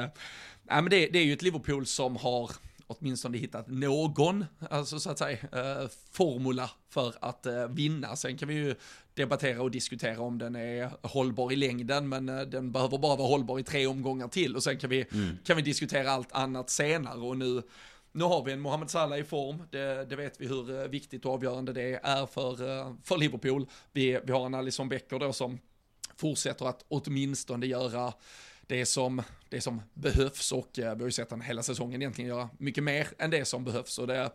nej, men det, det är ju ett Liverpool som har åtminstone hittat någon, alltså så att säga, eh, formula för att eh, vinna. Sen kan vi ju debattera och diskutera om den är hållbar i längden, men eh, den behöver bara vara hållbar i tre omgångar till och sen kan vi, mm. kan vi diskutera allt annat senare och nu nu har vi en Mohamed Salah i form, det, det, vet vi hur eh, viktigt och avgörande det är för, eh, för Liverpool. Vi, vi har en Alisson Becker då som fortsätter att åtminstone göra det som, det som behövs och eh, vi har ju sett den hela säsongen egentligen göra mycket mer än det som behövs. Och det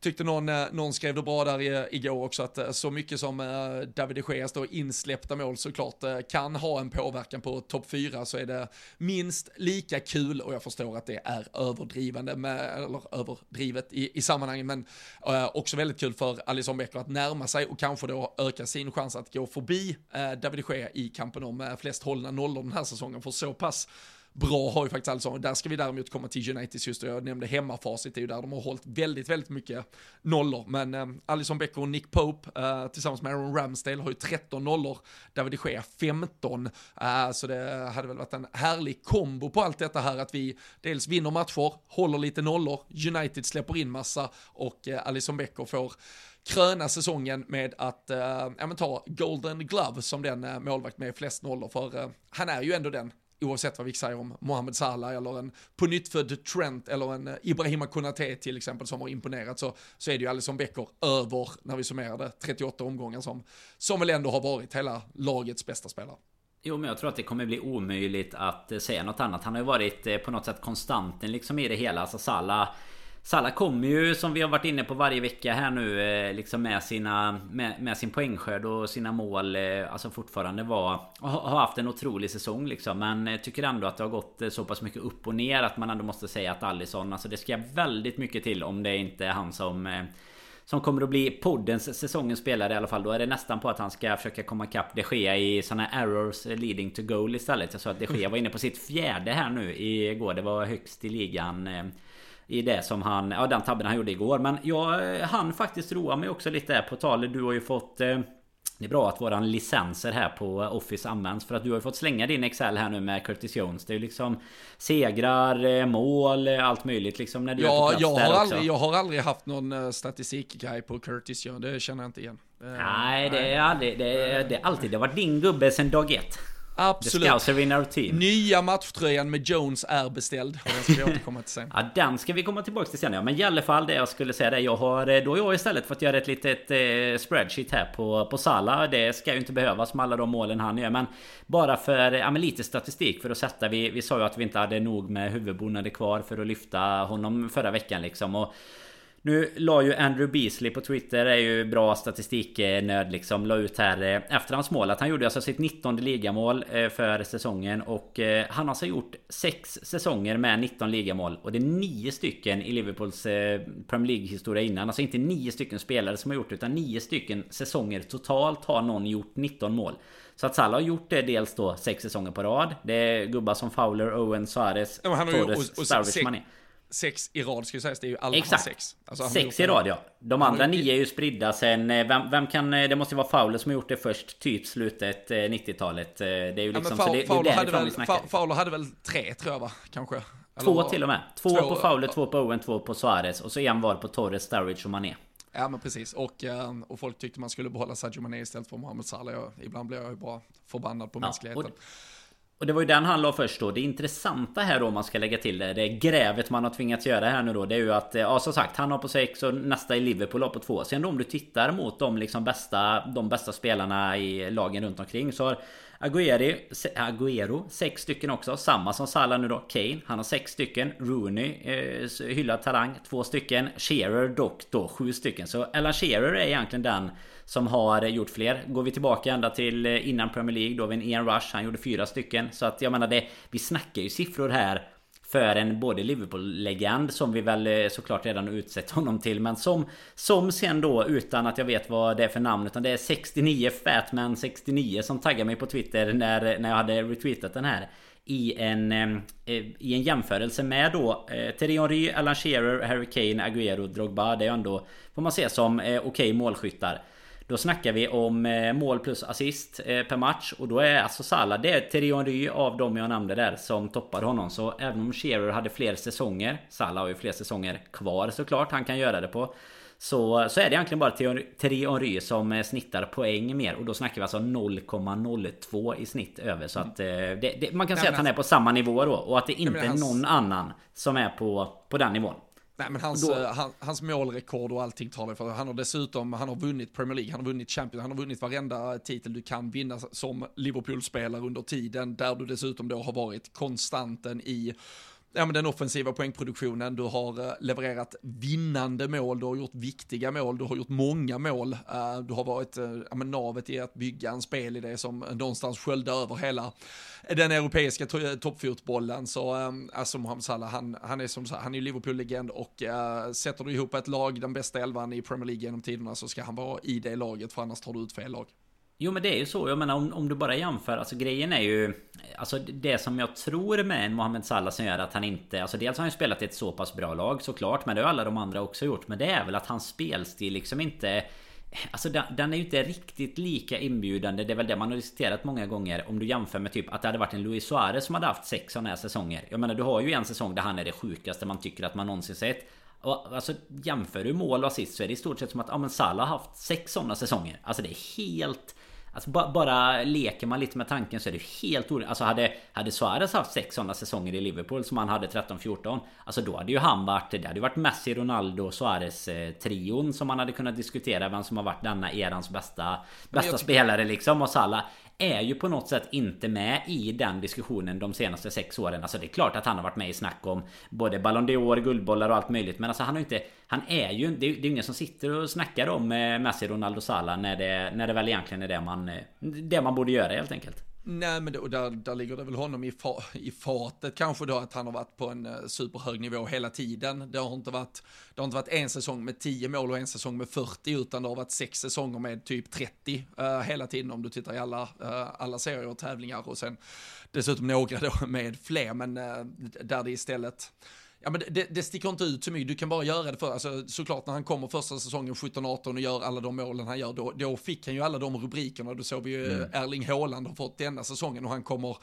tyckte någon, eh, någon skrev det bra där i, igår också att eh, så mycket som eh, David de Geas då insläppta mål såklart kan ha en påverkan på topp 4 så är det minst lika kul och jag förstår att det är överdrivande med, eller överdrivet i, i sammanhanget men äh, också väldigt kul för Alisson Becker att närma sig och kanske då öka sin chans att gå förbi äh, David de Gea i kampen om flest hållna nollor den här säsongen. För så pass bra har ju faktiskt Alisson. Där ska vi däremot komma till Uniteds just och jag nämnde hemmafacit, det är ju där de har hållit väldigt, väldigt mycket nollor. Men eh, Alisson Becker och Nick Pope eh, tillsammans med Aaron Ramsdale har ju 13 nollor, David de Gea 15. Eh, så det hade väl varit en härlig kombo på allt detta här att vi dels vinner matcher, håller lite nollor, United släpper in massa och eh, Alisson Becker får kröna säsongen med att eh, ta Golden Glove som den eh, målvakt med flest nollor för eh, han är ju ändå den oavsett vad vi säger om Mohamed Salah eller en på nytt född Trent eller en eh, Ibrahima Konate till exempel som har imponerat så, så är det ju Alisson Becker över, när vi summerar det, 38 omgångar som, som väl ändå har varit hela lagets bästa spelare. Jo men jag tror att det kommer bli omöjligt att eh, säga något annat. Han har ju varit eh, på något sätt konstanten liksom i det hela. Alltså Salah Salla kommer ju som vi har varit inne på varje vecka här nu eh, liksom med sina med, med sin poängskörd och sina mål eh, Alltså fortfarande var Har haft en otrolig säsong liksom Men eh, tycker ändå att det har gått så pass mycket upp och ner att man ändå måste säga att Allison, Alltså det ska väldigt mycket till om det inte är han som som kommer att bli poddens säsongens spelare i alla fall. Då är det nästan på att han ska försöka komma ikapp de Gea i såna errors leading to goal istället. Jag sa att de Gea var inne på sitt fjärde här nu igår. Det var högst i ligan i det som han, ja den tabben han gjorde igår. Men jag han faktiskt roa mig också lite på tal. Du har ju fått eh, det är bra att våran licenser här på Office används för att du har fått slänga din Excel här nu med Curtis Jones. Det är ju liksom segrar, eh, mål, eh, allt möjligt liksom när du ja, är jag har, aldrig, jag har aldrig haft någon statistikgrej på Curtis Jones. Det känner jag inte igen. Nej, det är aldrig, det är, det är alltid, det har varit din gubbe sedan dag ett. Absolut. The our team. Nya matchtröjan med Jones är beställd. Och den ska vi återkomma till sen. [LAUGHS] ja, den ska vi komma tillbaka till sen. Ja, men i alla fall det jag skulle säga det. Jag har, eh, då jag istället fått göra ett litet eh, spreadsheet här på, på Sala. Det ska ju inte behövas med alla de målen han gör. Men bara för ja, men lite statistik för att sätta. Vi, vi sa ju att vi inte hade nog med huvudbonader kvar för att lyfta honom förra veckan liksom. Och nu la ju Andrew Beasley på Twitter, är ju bra statistiknörd liksom, la ut här eh, efter hans mål att han gjorde alltså sitt 19 ligamål eh, för säsongen och eh, han har alltså gjort 6 säsonger med 19 ligamål och det är 9 stycken i Liverpools Premier League historia innan. Alltså inte 9 stycken spelare som har gjort det utan 9 stycken säsonger totalt har någon gjort 19 mål. Så att Salah har gjort det dels då 6 säsonger på rad. Det är gubbar som Fowler, Owen, Suarez, ja, Torres, Sturridge, Mané sex i rad ska ju sägas. Det är ju alla Exakt. sex. Alltså, sex i rad ja. De andra nio är ju spridda sen... Eh, vem, vem kan... Eh, det måste ju vara Fowler som har gjort det först. Typ slutet 90-talet. Eh, det är ju liksom... Ja, så det, Fowler, det hade väl, Fowler hade väl tre tror jag va? Kanske. Två till och med. Två, två på Fowler, två på Owen, två på Suarez. Och så en var på Torres, Sturridge och Mané. Ja men precis, och, och folk tyckte man skulle behålla Sadio Mané istället för Mohamed Salah. Jag, ibland blir jag ju bara förbannad på ja, mänskligheten. Och, och det var ju den han la först då. Det intressanta här då om man ska lägga till det. Det grävet man har tvingats göra här nu då. Det är ju att, ja som sagt, han har på 6 och nästa i Liverpool har på 2. Sen då om du tittar mot de liksom bästa, de bästa spelarna i lagen runt omkring så har Aguero, Aguero, sex stycken också. Samma som Salah nu då. Kane, han har sex stycken. Rooney, eh, hyllad talang, två stycken. Shearer dock då, sju stycken. Så Alan Shearer är egentligen den som har gjort fler. Går vi tillbaka ända till eh, innan Premier League då, vid en Ian Rush, han gjorde fyra stycken. Så att jag menar det, vi snackar ju siffror här för en både Liverpool-legend som vi väl eh, såklart redan utsett honom till men som Som sen då utan att jag vet vad det är för namn utan det är 69 Fatman 69 som taggar mig på Twitter när, när jag hade retweetat den här i en, eh, eh, i en jämförelse med då eh, Thierry Henry, Alan Shearer, Harry Kane, Aguero Drogba. Det är ändå, får man se som eh, okej okay målskyttar. Då snackar vi om eh, mål plus assist eh, per match. Och då är alltså Salah Det är Thierry Henry av dem jag nämnde där som toppar honom. Så även om Shearer hade fler säsonger Salah har ju fler säsonger kvar såklart han kan göra det på så, så är det egentligen bara Thierry Henry som eh, snittar poäng mer. Och då snackar vi alltså 0,02 i snitt över. Så att det, det, man kan säga att han är på samma nivå då. Och att det inte är någon annan som är på, på den nivån Nej men hans, då, eh, han, hans målrekord och allting talar för. Han har dessutom, han har vunnit Premier League, han har vunnit Champions, han har vunnit varenda titel du kan vinna som Liverpool-spelare under tiden, där du dessutom då har varit konstanten i ja, men den offensiva poängproduktionen, du har eh, levererat vinnande mål, du har gjort viktiga mål, du har gjort många mål, eh, du har varit eh, ja, men navet i att bygga en spelidé som någonstans sköljde över hela den europeiska toppfotbollen. Så alltså Mohamed Salah, han, han är som han är Liverpool-legend och sätter du ihop ett lag, den bästa elvan i Premier League genom tiderna, så ska han vara i det laget, för annars tar du ut fel lag. Jo men det är ju så. Jag menar om, om du bara jämför. Alltså grejen är ju... Alltså det som jag tror med en Mohamed Salah som gör att han inte... Alltså dels har han ju spelat i ett så pass bra lag såklart. Men det har alla de andra också gjort. Men det är väl att hans spelstil liksom inte... Alltså den, den, är ju inte riktigt lika inbjudande. Det är väl det man har diskuterat många gånger. Om du jämför med typ att det hade varit en Luis Suarez som hade haft sex sådana här säsonger. Jag menar du har ju en säsong där han är det sjukaste man tycker att man någonsin sett. Och alltså jämför du mål och assist så är det i stort sett som att ja, men Salah har haft sex sådana säsonger. Alltså det är helt... Alltså bara, bara leker man lite med tanken så är det helt orimligt. Alltså hade, hade Suarez haft sex sådana säsonger i Liverpool som han hade 13-14. Alltså då hade ju han varit... Det hade ju varit Messi, Ronaldo, Suarez eh, trion som man hade kunnat diskutera vem som har varit denna erans bästa, bästa spelare liksom. Och Salah är ju på något sätt inte med i den diskussionen de senaste sex åren. Alltså det är klart att han har varit med i snack om både Ballon d'Or, guldbollar och allt möjligt. Men alltså han har inte... Han är ju... Det är, det är ingen som sitter och snackar om eh, Messi, Ronaldo, Salah när det, när det väl egentligen är det man... Eh, det man borde göra helt enkelt. Nej, men då, där, där ligger det väl honom i, fa, i fatet kanske då att han har varit på en eh, superhög nivå hela tiden. Det har, inte varit, det har inte varit en säsong med 10 mål och en säsong med 40 utan det har varit sex säsonger med typ 30 uh, eh, hela tiden om du tittar i alla, uh, alla serier och tävlingar och sen dessutom några då med fler men där det istället Ja, men det, det sticker inte ut så mycket, du kan bara göra det för, alltså, såklart när han kommer första säsongen 17-18 och gör alla de målen han gör, då, då fick han ju alla de rubrikerna, då såg vi ju mm. Erling Haaland har fått denna säsongen och han kommer,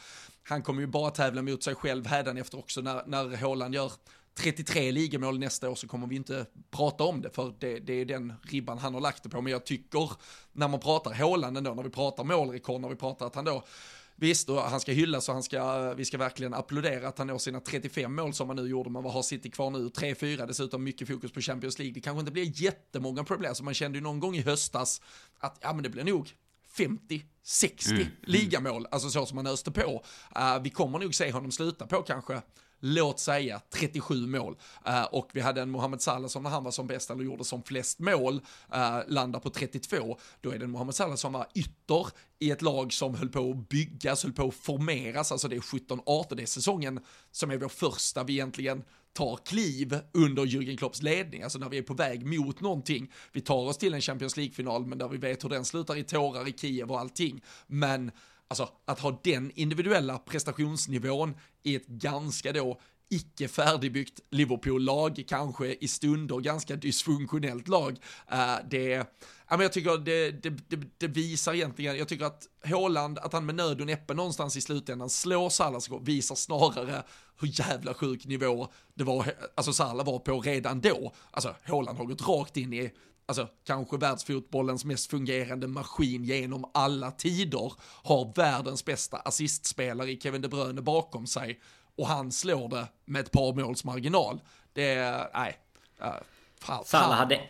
han kommer ju bara tävla mot sig själv efter också när, när Haaland gör 33 ligamål nästa år så kommer vi inte prata om det, för det, det, är den ribban han har lagt det på. Men jag tycker, när man pratar Haaland ändå, när vi pratar målrekord, när vi pratar att han då Visst, och han ska hyllas och han ska, vi ska verkligen applådera att han når sina 35 mål som han nu gjorde, vad har City kvar nu? 3-4, dessutom mycket fokus på Champions League. Det kanske inte blir jättemånga problem, så man kände ju någon gång i höstas att ja, men det blir nog 50, 60 mm. ligamål, alltså så som han öste på. Uh, vi kommer nog se honom sluta på kanske låt säga 37 mål. Uh, och vi hade en Mohamed Salah som när han var som bäst eller gjorde som flest mål, uh, landar på 32. Då är det en Mohamed Salah som var ytter i ett lag som höll på att byggas, höll på att formeras, alltså det är 17-18, det är säsongen som är vår första vi egentligen tar kliv under Jürgen Klopps ledning, alltså när vi är på väg mot någonting. Vi tar oss till en Champions League-final, men där vi vet hur den slutar i tårar i Kiev och allting. Men Alltså att ha den individuella prestationsnivån i ett ganska då icke färdigbyggt Liverpool-lag, kanske i stunder ganska dysfunktionellt lag. Eh, det, ja, men jag tycker det, det, det, det, visar egentligen, jag tycker att Håland, att han med nöd och näppe någonstans i slutändan slår Salas visar snarare hur jävla sjuk nivå det var, alltså Salah var på redan då. Alltså Håland har gått rakt in i alltså kanske världsfotbollens mest fungerande maskin genom alla tider, har världens bästa assistspelare i Kevin De Bruyne bakom sig och han slår det med ett par måls marginal. Det är, nej. Äh, Salah hade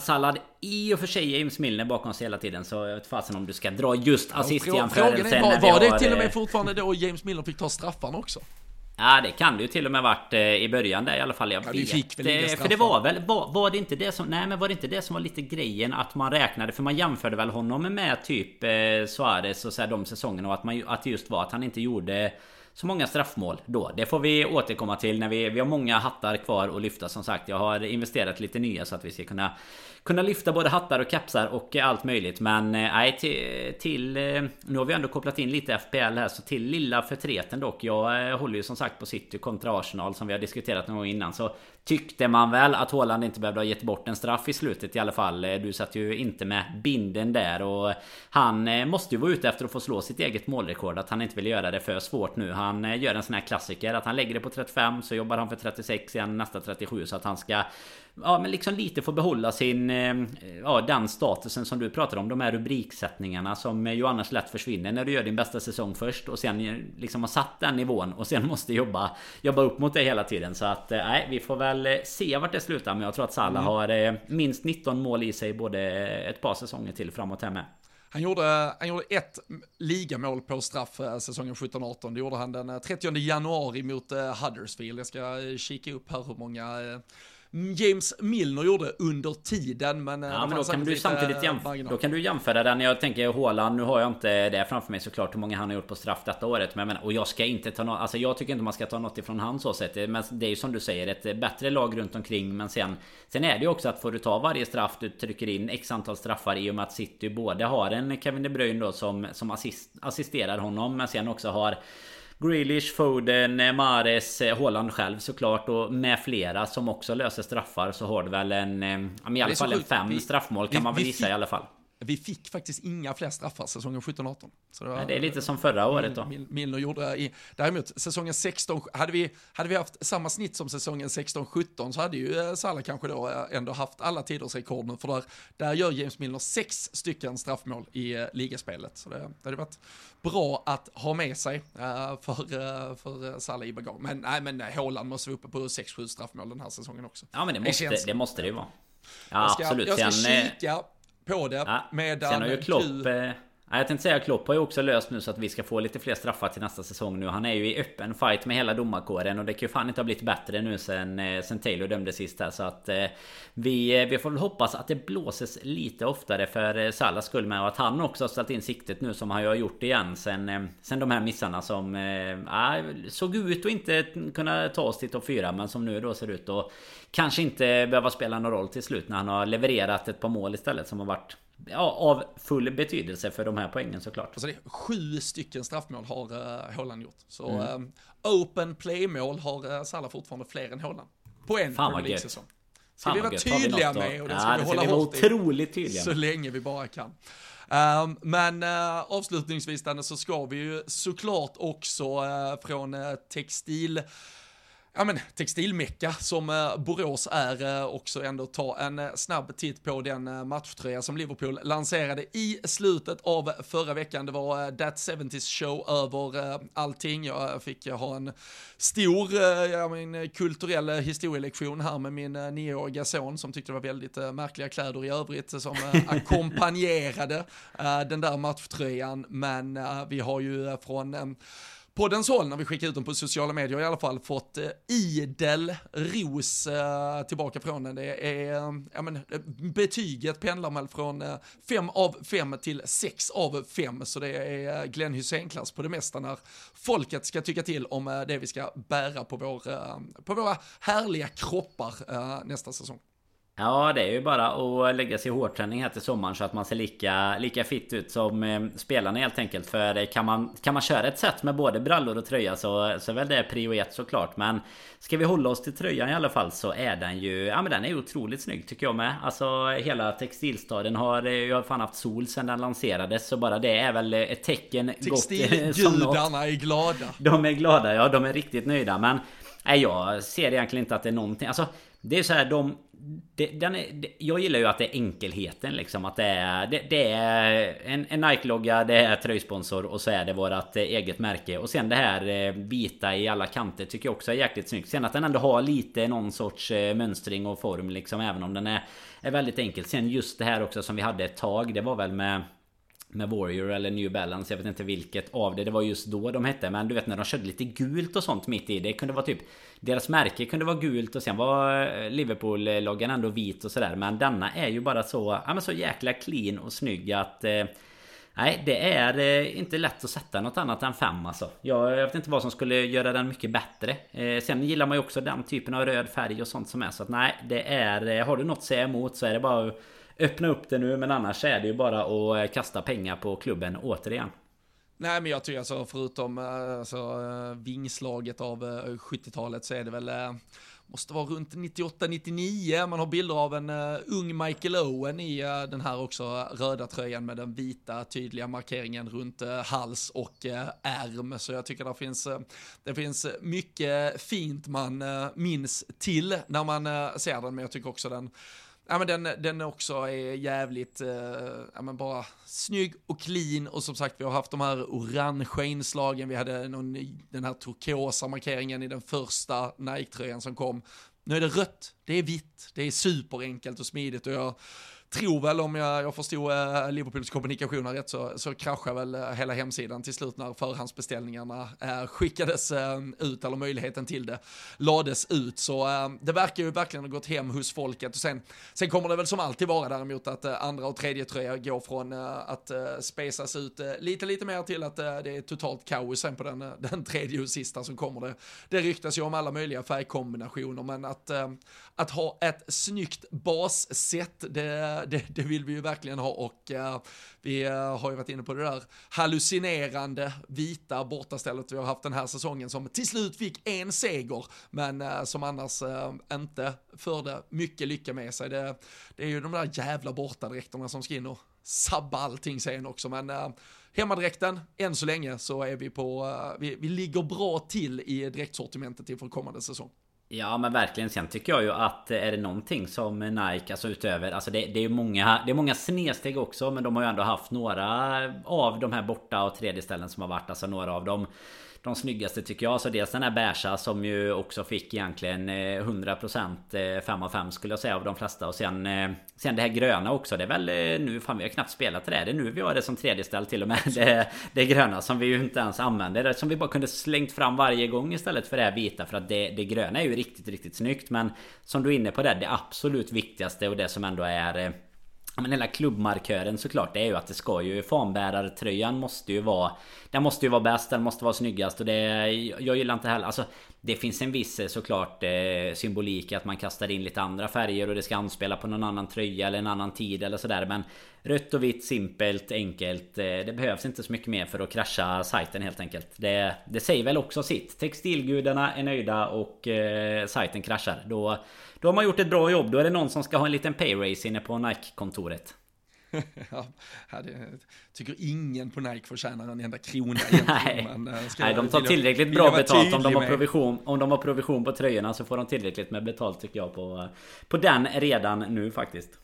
Salah hade i och för sig James Milner bakom sig hela tiden Så jag vet fasen om du ska dra just assistjämförelsen Frågan är, var, var det till och med fortfarande då James Milner fick ta straffarna också? Ja det kan det ju till och med varit eh, i början där i alla fall. Jag ja, vet. För det var väl, var, var, det inte det som, nej men var det inte det som var lite grejen att man räknade, för man jämförde väl honom med typ eh, Suarez och så här, de säsongerna och att, man, att det just var att han inte gjorde så många straffmål då. Det får vi återkomma till när vi, vi har många hattar kvar att lyfta som sagt. Jag har investerat lite nya så att vi ska kunna kunna lyfta både hattar och kapsar och allt möjligt. Men eh, nej, till, till... Nu har vi ändå kopplat in lite FPL här, så till lilla förtreten dock. Jag eh, håller ju som sagt på City kontra Arsenal som vi har diskuterat någon gång innan. Så tyckte man väl att Haaland inte behövde ha gett bort en straff i slutet i alla fall. Eh, du satt ju inte med binden där och han eh, måste ju vara ute efter att få slå sitt eget målrekord. Att han inte vill göra det för svårt nu. Han eh, gör en sån här klassiker att han lägger det på 35 så jobbar han för 36 igen nästa 37 så att han ska ja, men liksom lite få behålla sin... Ja, den statusen som du pratar om. De här rubriksättningarna som ju annars lätt försvinner när du gör din bästa säsong först. Och sen liksom har satt den nivån och sen måste jobba, jobba upp mot det hela tiden. Så att nej, vi får väl se vart det slutar. Men jag tror att Salah mm. har minst 19 mål i sig både ett par säsonger till framåt här med. Han gjorde, han gjorde ett ligamål på straff säsongen 17-18. Det gjorde han den 30 januari mot Huddersfield. Jag ska kika upp här hur många James Milner gjorde under tiden. Men, eh, ja, men då kan du samtidigt jämföra, då kan du jämföra den. Jag tänker Haaland, nu har jag inte det framför mig såklart hur många han har gjort på straff detta året. Men, och jag ska inte ta något, alltså jag tycker inte man ska ta något ifrån han så sett. Men det är ju som du säger ett bättre lag runt omkring. Men sen, sen är det ju också att får du ta varje straff, du trycker in x antal straffar i och med att City både har en Kevin De Bruyne då som, som assist, assisterar honom. Men sen också har Grealish, Foden, Mares, Holland själv såklart och med flera som också löser straffar så har du väl en... Eh, I alla fall en fem vi, straffmål kan vi, man väl gissa i alla fall. Vi fick faktiskt inga fler straffar säsongen 17-18. Så det, var, det, är lite som förra året då. Milner gjorde i, däremot säsongen 16, hade vi, hade vi haft samma snitt som säsongen 16-17 så hade ju eh, Salah kanske då eh, ändå haft alla tiders rekord nu. För där, där gör James Milner sex stycken straffmål i uh, ligaspelet. Så det, det hade varit bra att ha med sig för, för Salah i bagage. Men nej, men Haaland måste vara uppe på 6-7 straffmål den här säsongen också. Ja, men det måste det, det, måste det ju vara. Ja, jag ska, absolut. Jag ska Sen, kika på det. Ja, medan sen har ju Klopp... Du... Ja, jag tänkte säga Klopp har ju också löst nu så att vi ska få lite fler straffar till nästa säsong nu. Han är ju i öppen fight med hela domarkåren och det kan ju fan inte ha blivit bättre nu sen, eh, sen Taylor dömde sist här. Så att eh, vi, eh, vi får väl hoppas att det blåses lite oftare för eh, Salas skull med och att han också har ställt in siktet nu som han ju har gjort igen sen, eh, sen de här missarna som eh, ah, såg ut att inte kunna ta oss till topp 4 men som nu då ser ut att kanske inte behöva spela någon roll till slut när han har levererat ett par mål istället som har varit ja, av full betydelse för de här poängen såklart. Alltså det är sju stycken straffmål har uh, gjort. Så mm. um, open play-mål har uh, Salah fortfarande fler än Haaland. På en Fan Premier League-säsong. Ska vi vara tydliga med och det ska ja, vi hålla hårt otroligt tydliga Så länge vi bara kan. Um, men uh, avslutningsvis Danne så ska vi ju såklart också uh, från uh, textil ja men, textilmecka som eh, Borås är eh, också ändå ta en eh, snabb titt på den matchtröja som Liverpool lanserade i slutet av förra veckan. Det var That 70s show över allting. Jag fick ha en stor ja, min, kulturell historielektion här med min nioåriga son som tyckte det var väldigt märkliga kläder i övrigt som [LAUGHS] ackompanjerade den där matchtröjan. Men vi har ju från poddens håll när vi skickar ut dem på sociala medier i alla fall fått eh, idel ros eh, tillbaka från den. Det är, eh, ja men eh, betyget pendlar väl från 5 eh, av 5 till 6 av 5 så det är eh, Glenn Hysén-klass på det mesta när folket ska tycka till om eh, det vi ska bära på, vår, eh, på våra härliga kroppar eh, nästa säsong. Ja, det är ju bara att lägga sig i hårdträning här till sommaren så att man ser lika, lika fitt ut som eh, spelarna helt enkelt. För kan man, kan man köra ett set med både brallor och tröja så, så är väl det prio ett såklart. Men ska vi hålla oss till tröjan i alla fall så är den ju, ja men den är ju otroligt snygg tycker jag med. Alltså hela textilstaden har ju har fan haft sol sedan den lanserades. Så bara det är väl ett tecken Textilgudarna är glada. De är glada, ja de är riktigt nöjda. Men nej, jag ser egentligen inte att det är någonting. Alltså det är så här, de, det, den är, det, jag gillar ju att det är enkelheten liksom. Att det är, det, det är en, en Nike-logga, det är tröjsponsor och så är det vårat eh, eget märke. Och sen det här eh, vita i alla kanter tycker jag också är jäkligt snyggt. Sen att den ändå har lite någon sorts eh, mönstring och form liksom. Även om den är, är väldigt enkel. Sen just det här också som vi hade ett tag. Det var väl med med Warrior eller New Balance, jag vet inte vilket av det det var just då de hette Men du vet när de körde lite gult och sånt mitt i Det kunde vara typ Deras märke kunde vara gult och sen var Liverpool-loggan ändå vit och sådär Men denna är ju bara så, ja men så jäkla clean och snygg att eh, Nej, det är eh, inte lätt att sätta något annat än fem alltså. Jag, jag vet inte vad som skulle göra den mycket bättre. Eh, sen gillar man ju också den typen av röd färg och sånt som är. Så att nej, det är... Eh, har du något att säga emot så är det bara öppna upp det nu. Men annars är det ju bara att eh, kasta pengar på klubben återigen. Nej men jag tycker alltså förutom eh, alltså, eh, vingslaget av 70-talet så är det väl måste vara runt 98-99. Man har bilder av en uh, ung Michael Owen i uh, den här också röda tröjan med den vita tydliga markeringen runt uh, hals och ärm. Så jag tycker det finns, det finns mycket fint man minns till när man ser den, men jag tycker också den Ja men den, den också är jävligt, eh, ja men bara snygg och clean. Och som sagt vi har haft de här orangea inslagen, vi hade någon, den här turkosa markeringen i den första Nike-tröjan som kom. Nu är det rött, det är vitt, det är superenkelt och smidigt. Och jag tror väl om jag, jag förstod eh, Liverpools kommunikationer rätt så, så kraschade väl eh, hela hemsidan till slut när förhandsbeställningarna eh, skickades ut, eller möjligheten till det lades ut. Så det verkar ju verkligen ha gått hem hos folket. Och sen, sen kommer det väl som alltid vara däremot att andra och tredje tröja går från att spesas ut lite, lite mer till att det är totalt kaos sen på den, [LAUGHS] den tredje och sista som kommer det. Det ryktas ju om alla möjliga färgkombinationer, men att, att ha ett snyggt bassätt, det [LAUGHS] det, det, vill vi ju verkligen ha och uh, vi eh, har ju varit inne på det där hallucinerande vita bortastället vi har haft den här säsongen som till slut fick en seger men uh, som annars inte förde mycket lycka med sig. Det, det är ju de där jävla bortadräkterna som ska in och sabba allting sen också men hemmadräkten, än så länge så är vi på, vi, vi ligger bra till i dräktsortimentet inför kommande säsong. Ja men verkligen. Sen tycker jag ju att är det någonting som Nike, alltså utöver, alltså det, det är många, det är många snedsteg också. Men de har ju ändå haft några av de här borta och tredje ställen som har varit, alltså några av dem de snyggaste tycker jag. Så dels den här beiga som ju också fick egentligen eh, 100% 5 eh, av 5 skulle jag säga av de flesta. Och sen, eh, sen det här gröna också. Det är väl nu, fan vi har knappt spelat det. där. Det är nu vi har det som tredje ställ till och med. [LAUGHS] Det, det gröna som vi ju inte ens använder. Det som vi bara kunde slängt fram varje gång istället för det här vita. För att det, det gröna är ju riktigt, riktigt snyggt. Men som du är inne på det, det absolut viktigaste och det som ändå är men hela klubbmarkören såklart det är ju att det ska ju Fanbärartröjan måste ju vara Den måste ju vara bäst, den måste vara snyggast och det Jag gillar inte heller alltså Det finns en viss eh, såklart eh, symbolik symbolik att man kastar in lite andra färger och det ska anspela på någon annan tröja eller en annan tid eller sådär men Rött och vitt, simpelt, enkelt eh, Det behövs inte så mycket mer för att krascha sajten helt enkelt Det, det säger väl också sitt Textilgudarna är nöjda och eh, sajten kraschar Då då har man gjort ett bra jobb. Då är det någon som ska ha en liten payrace inne på Nike-kontoret. [LAUGHS] ja, det tycker ingen på Nike förtjänar en enda krona [LAUGHS] Nej. Men, eh, Nej, de tar tillräckligt bra betalt om de, har provision, om de har provision på tröjorna så får de tillräckligt med betalt tycker jag på, på den redan nu faktiskt.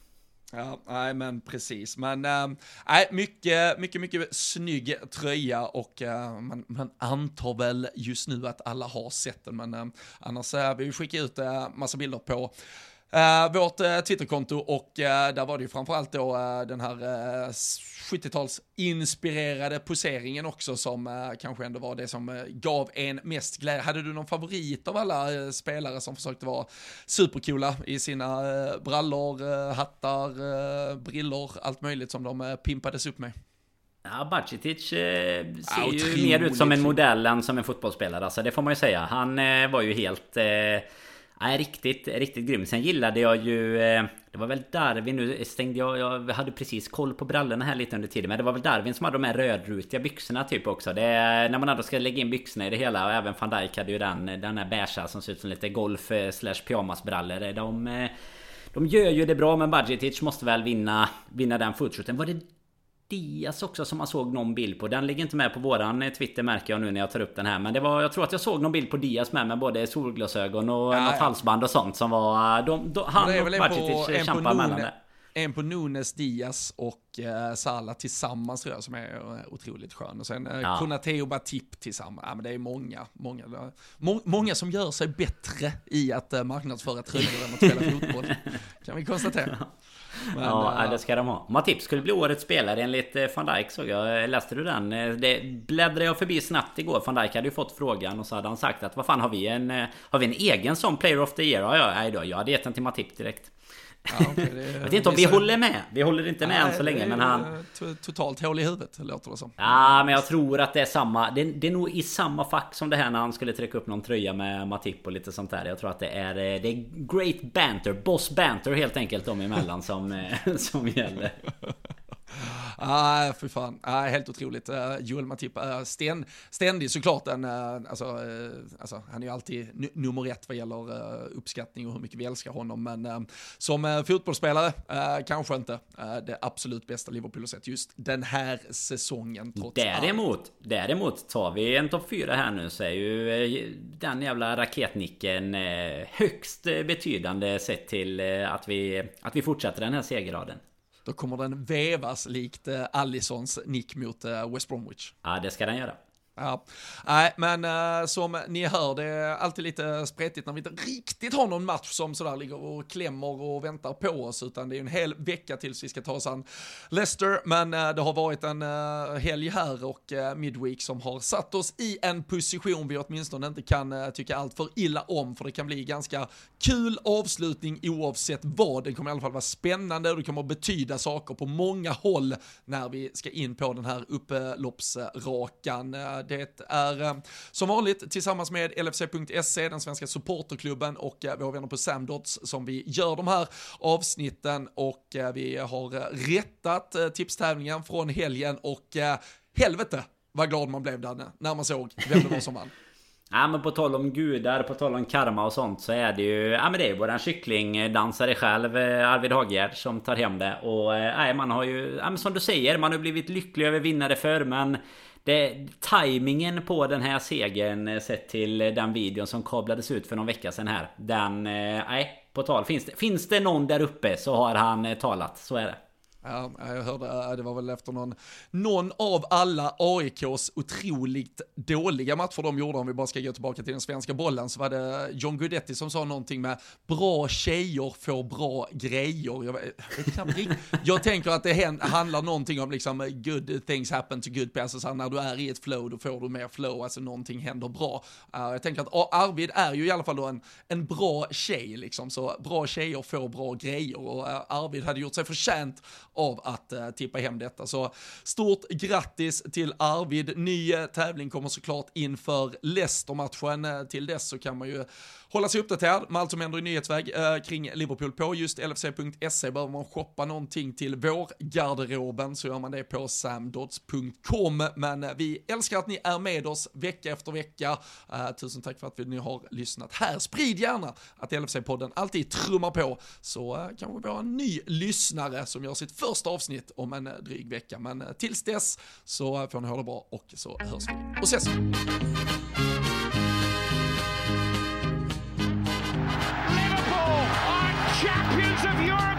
Ja, nej men precis. Men äh, mycket, mycket, mycket snygg tröja och äh, man, man antar väl just nu att alla har sett den. Men äh, annars äh, vi skickar ut äh, massa bilder på Uh, vårt uh, Twitterkonto och uh, där var det ju framförallt då den här 70-tals inspirerade poseringen också som kanske ändå var det som gav en mest glädje. Hade du någon favorit av alla spelare som försökte vara supercoola i sina brallor, hattar, brillor, allt möjligt som de pimpades upp med? Ja, Bacitic eh, ser ja, ju mer ut som en modell än som en fotbollsspelare. Alltså, det får man ju säga. Han eh, var ju helt... Eh, Nej, riktigt, riktigt grym. Sen gillade jag ju... Eh, det var väl Darwin, nu eh, stängde jag... Jag hade precis koll på brallorna här lite under tiden. Men det var väl Darwin som hade de här rödrutiga byxorna typ också. Det är, när man ändå ska lägga in byxorna i det hela. Och även van Dijk hade ju den, eh, den här beiga som ser ut som lite golf slash pyjamasbrallor. De... De gör ju det bra men Budgetic måste väl vinna, vinna den footshooten. Var det Diaz också som man såg någon bild på. Den ligger inte med på våran eh, Twitter märker jag nu när jag tar upp den här. Men det var, jag tror att jag såg någon bild på Diaz med med både solglasögon och ja, något ja. halsband och sånt som var... De, de, han och Bacitic kämpar mellan det. En på Nunes, Diaz och eh, Salah tillsammans tror jag som är eh, otroligt skön. Och sen eh, ja. Konate och Batip tillsammans. Ja men det är många, många, må, många som gör sig bättre i att eh, marknadsföra tröjor än att spela fotboll. [LAUGHS] kan vi konstatera. Men, ja, äh, det ska de ha. Matip skulle bli årets spelare enligt eh, van Dijk såg jag. Läste du den? Eh, det bläddrade jag förbi snabbt igår. Van Dijk hade ju fått frågan och så hade han sagt att vad fan har vi en... Har vi en egen sån player of the year? Ja, ja, nej då. Jag hade gett den till Matip direkt. Ja, okay, det, jag vet inte om vi håller med. Vi håller inte med än så länge, men han... Totalt hål i huvudet, låter det som. Ja, men jag tror att det är samma... Det, det, är nog i samma fack som det här när han skulle trycka upp någon tröja med Matip och lite sånt där. Jag tror att det är... Det är great banter, boss banter helt enkelt dem emellan som, [LAUGHS] som gäller. Ah, för fan. Ah, helt otroligt. Uh, Joel Matip eh, är ständ, ständig såklart. En, uh, alltså, uh, alltså, han är ju alltid nummer ett vad gäller uh, uppskattning och hur mycket vi älskar honom. Men uh, som uh, fotbollsspelare kanske inte det absolut bästa Liverpool har sett just den här säsongen. Trots däremot, allt. däremot tar vi en topp fyra här nu så är ju den jävla raketnicken högst betydande sett till att vi, att vi fortsätter den här segerraden då kommer den vevas likt eh, Allisons nick mot eh, West Bromwich. Ja, det ska den göra. Ja, nej, men uh, som ni hör, det är alltid lite spretigt när vi inte riktigt har någon match som sådär ligger och klämmer och väntar på oss, utan det är en hel vecka tills vi ska ta oss an Leicester, men uh, det har varit en uh, helg här och uh, Midweek som har satt oss i en position vi åtminstone inte kan uh, tycka allt för illa om, för det kan bli ganska kul avslutning oavsett vad. Det kommer i alla fall vara spännande och det kommer betyda saker på många håll när vi ska in på den här upploppsrakan det är eh, som vanligt tillsammans med LFC.se, den svenska supporterklubben och eh, våra vänner på Samdots som vi gör de här avsnitten och eh, vi har rättat tipstävlingen från helgen och helvete vad glad man blev Danne när man såg vem det var som vann. [LAUGHS] Ja men på tal om gudar, på tal om karma och sånt så är det ju... Ja men det är ju våran kycklingdansare själv, Arvid Haggerd, som tar hem det. Och nej, man har ju... Ja men som du säger, man har blivit lycklig över vinnare för men det, timingen på den här segern eh, sett till eh, den videon som kablades ut för någon vecka sedan här. Den... Eh, nej, på tal. Finns det, finns det någon där uppe så har han eh, talat. Så är det. Ja, jag hörde, det var väl efter någon, någon av alla AIKs otroligt dåliga matcher de gjorde, om vi bara ska gå tillbaka till den svenska bollen, så var det John Guidetti som sa någonting med bra tjejer får bra grejer. Jag, jag, jag tänker att det handlar någonting om liksom good things happen to good people, så alltså, när du är i ett flow då får du mer flow, alltså någonting händer bra. Jag tänker att Arvid är ju i alla fall då en, en bra tjej liksom, så bra tjejer får bra grejer. Och Arvid hade gjort sig förtjänt av att eh, tippa hem detta. Så stort grattis till Arvid. Ny eh, tävling kommer såklart inför Leicester-matchen. Eh, till dess så kan man ju hålla sig uppdaterad med allt som händer i nyhetsväg eh, kring Liverpool på just lfc.se. Behöver man shoppa någonting till vår garderoben så gör man det på samdots.com. Men eh, vi älskar att ni är med oss vecka efter vecka. Eh, tusen tack för att ni har lyssnat här. Sprid gärna att LFC-podden alltid trummar på så eh, kanske vi har en ny lyssnare som gör sitt första avsnitt om en eh, dryg vecka. Men eh, tills dess så får ni ha det bra och så hörs vi och ses of Europe.